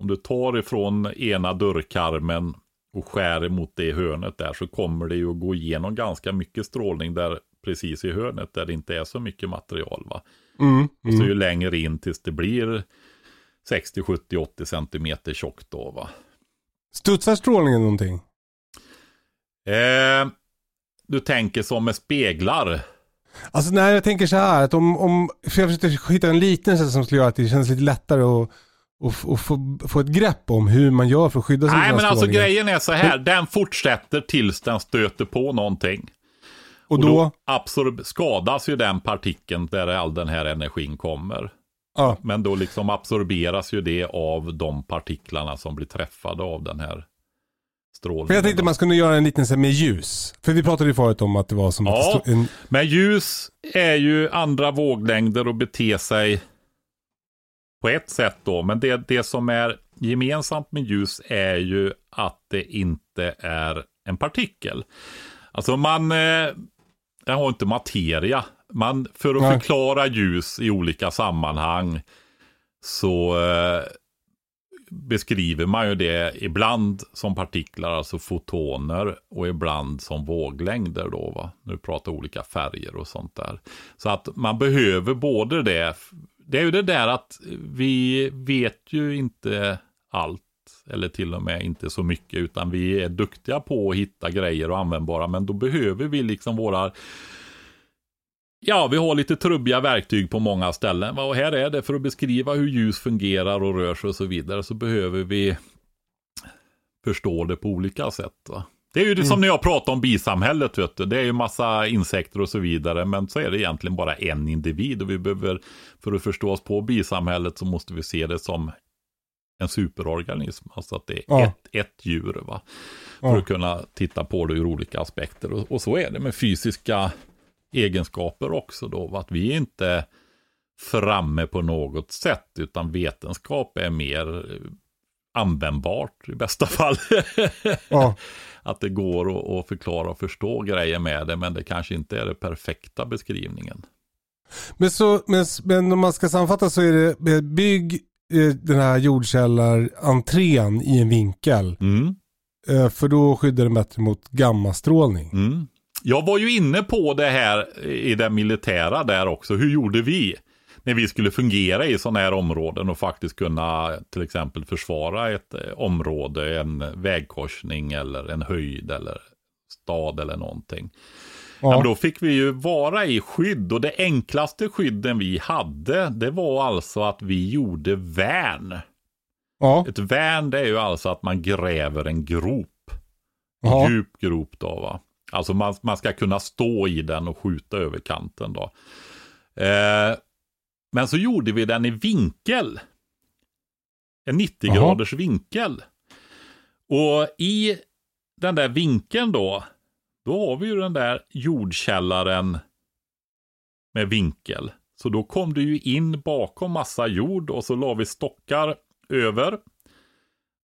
Om du tar ifrån ena dörrkarmen och skär emot det hörnet där så kommer det ju att gå igenom ganska mycket strålning där precis i hörnet där det inte är så mycket material. Va? Mm. Och så Mm. ju längre in tills det blir 60, 70, 80 centimeter tjockt då va. Studsar strålningen någonting? Eh, du tänker som med speglar. Alltså när jag tänker så här, att om, om för jag försökte hitta en liten sak som skulle göra att det känns lite lättare att och, och få, få ett grepp om hur man gör för att skydda sig Nej men alltså grejen är så här, den fortsätter tills den stöter på någonting. Och då, absorb- skadas ju den partikeln där all den här energin kommer. Ja, Men då liksom absorberas ju det av de partiklarna som blir träffade av den här strålningen. för jag tänkte man skulle göra en liten så med ljus. För vi pratade ju förut om att det var som Ja. en, Men ljus är ju andra våglängder och bete sig på ett sätt då. Men det, det som är gemensamt med ljus är ju att det inte är en partikel. Alltså man, eh, jag har inte materia. Man, för att Nej. förklara ljus i olika sammanhang så eh, beskriver man ju det ibland som partiklar, alltså fotoner, och ibland som våglängder då, va? Nu pratar olika färger och sånt där. Så att man behöver både det. Det är ju det där att vi vet ju inte allt, eller till och med inte så mycket, utan vi är duktiga på att hitta grejer och användbara, men då behöver vi liksom våra Ja, vi har lite trubbiga verktyg på många ställen. Och här är det för att beskriva hur ljus fungerar och rör sig och så vidare. Så behöver vi förstå det på olika sätt. Va? Det är ju det som när jag pratar om bisamhället. Vet du. Det är ju massa insekter och så vidare. Men så är det egentligen bara en individ. Och vi behöver, för att förstå oss på bisamhället så måste vi se det som en superorganism. Alltså att det är Ja. ett, ett djur. Va? För Ja. att kunna titta på det ur olika aspekter. Och, och så är det med fysiska egenskaper också då. Att vi är inte framme på något sätt. Utan vetenskap är mer eh, användbart i bästa fall. ja. att det går att, förklara och förstå grejer med det. Men det kanske inte är den perfekta beskrivningen. Men, så, men, men om man ska sammanfatta så är det eh, bygg eh, den här jordkällarentrén i en vinkel. Mm. För då skyddar den bättre mot gammastrålning. Mm. Jag var ju inne på det här i det militära där också. Hur gjorde vi? När vi skulle fungera i sådana här områden och faktiskt kunna till exempel försvara ett eh, område, en vägkorsning eller en höjd eller stad eller någonting. Ja. Ja. men då fick vi ju vara i skydd och det enklaste skydden vi hade det var alltså att vi gjorde värn. Ja. Ett värn det är ju alltså att man gräver en grop. En Ja. djup grop då va. Alltså man, man ska kunna stå i den och skjuta över kanten då. Eh, men så gjorde vi den i vinkel. En 90 Jaha. graders vinkel. Och i den där vinkeln då, då har vi ju den där jordkällaren med vinkel. Så då kom det ju in bakom massa jord och så la vi stockar över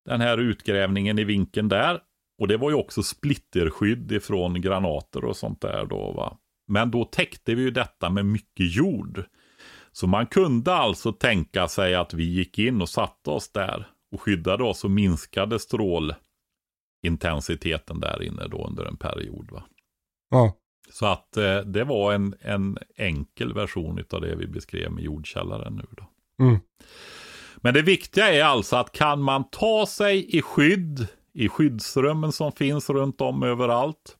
den här utgrävningen i vinkeln där. Och det var ju också splitterskydd ifrån granater och sånt där då va. Men då täckte vi ju detta med mycket jord. Så man kunde alltså tänka sig att vi gick in och satte oss där och skyddade oss och minskade strålintensiteten där inne då under en period. Va? Ja. Så att eh, det var en, en enkel version av det vi beskrev med jordkällaren nu då. Mm. Men det viktiga är alltså att kan man ta sig i skydd i skyddsrummen som finns runt om överallt.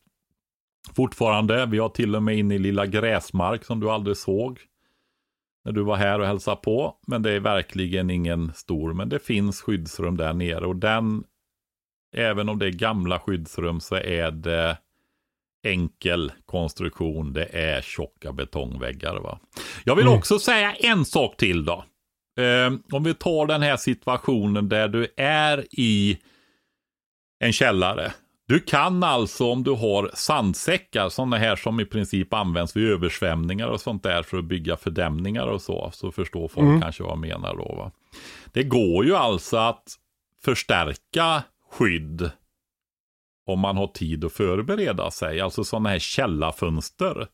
Fortfarande, vi har till och med in i lilla gräsmark som du aldrig såg. När du var här och hälsade på. Men det är verkligen ingen stor, men det finns skyddsrum där nere. Och den, även om det är gamla skyddsrum så är det enkel konstruktion. Det är tjocka betongväggar. Va? Jag vill mm. också säga en sak till då. Eh, om vi tar den här situationen där du är i en källare. Du kan alltså om du har sandsäckar, sådana här som i princip används vid översvämningar och sånt där för att bygga fördämningar och så, så förstår folk mm. kanske vad jag menar då. Va? Det går ju alltså att förstärka skydd om man har tid att förbereda sig, alltså sådana här källarfönster.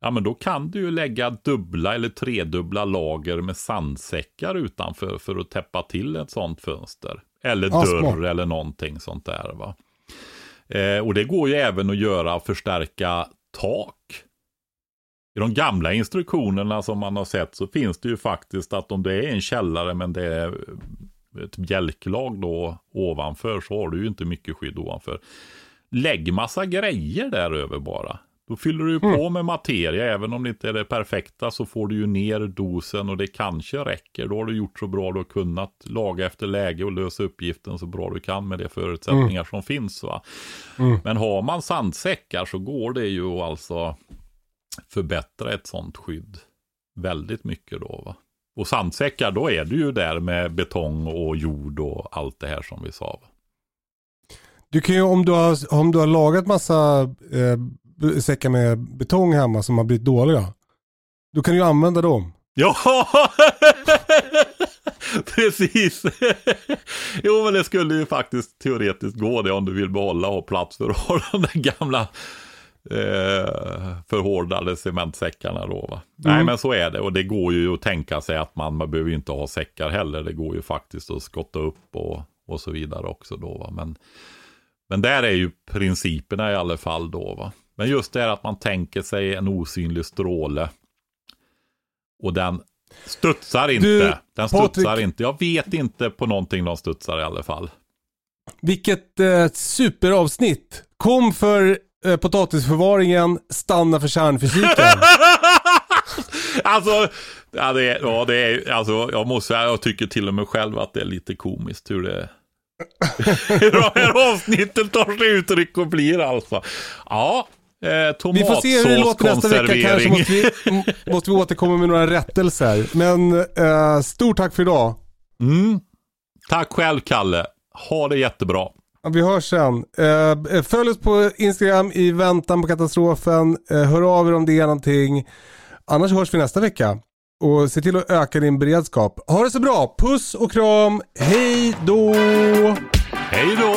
Ja, men då kan du ju lägga dubbla eller tredubbla lager med sandsäckar utanför för att täppa till ett sådant fönster. Eller ja, dörr smart. eller någonting sånt där. va. Eh, och det går ju även att göra förstärka tak. I de gamla instruktionerna som man har sett så finns det ju faktiskt att om det är en källare men det är ett bjälklag då ovanför så har du ju inte mycket skydd ovanför. Lägg massa grejer där över bara. Då fyller du på mm. med materia, även om det inte är det perfekta så får du ju ner dosen och det kanske räcker. Då har du gjort så bra du har kunnat laga efter läge och lösa uppgiften så bra du kan med de förutsättningar mm. som finns. Va? Mm. Men har man sandsäckar så går det ju att alltså förbättra ett sånt skydd väldigt mycket då. Va? Och sandsäckar, då är du ju där med betong och jord och allt det här som vi sa. Va? Du kan ju om du har, om du har lagat massa eh, säckar med betong hemma som har blivit dåliga. Då kan du ju använda dem. Ja, precis. jo, men det skulle ju faktiskt teoretiskt gå det om du vill behålla och ha plats för att ha de där gamla eh, förhårdade cementsäckarna då. Va? Mm. Nej, men så är det och det går ju att tänka sig att man, man behöver ju inte ha säckar heller. Det går ju faktiskt att skotta upp och, och så vidare också då. Va? Men, men där är ju principerna i alla fall då. Va? Men just det att man tänker sig en osynlig stråle. Och den studsar inte. Du, den studsar Patrik, inte. Jag vet inte på någonting de studsar i alla fall. Vilket eh, superavsnitt. Kom för eh, potatisförvaringen, stanna för kärnfysiken. alltså, ja, det är, ja, det är, alltså, jag måste säga, jag tycker till och med själv att det är lite komiskt hur det hur de här avsnitten tar sig uttryck och blir alltså. Ja, Eh, vi får se hur det låter nästa vecka. Kanske måste vi, måste vi återkomma med några rättelser. Men eh, stort tack för idag. Mm. Tack själv Kalle. Ha det jättebra. Vi hörs sen. Eh, följ oss på Instagram i väntan på katastrofen. Eh, hör av er om det är någonting. Annars hörs vi nästa vecka. Och se till att öka din beredskap. Ha det så bra. Puss och kram. Hej då! Hej då!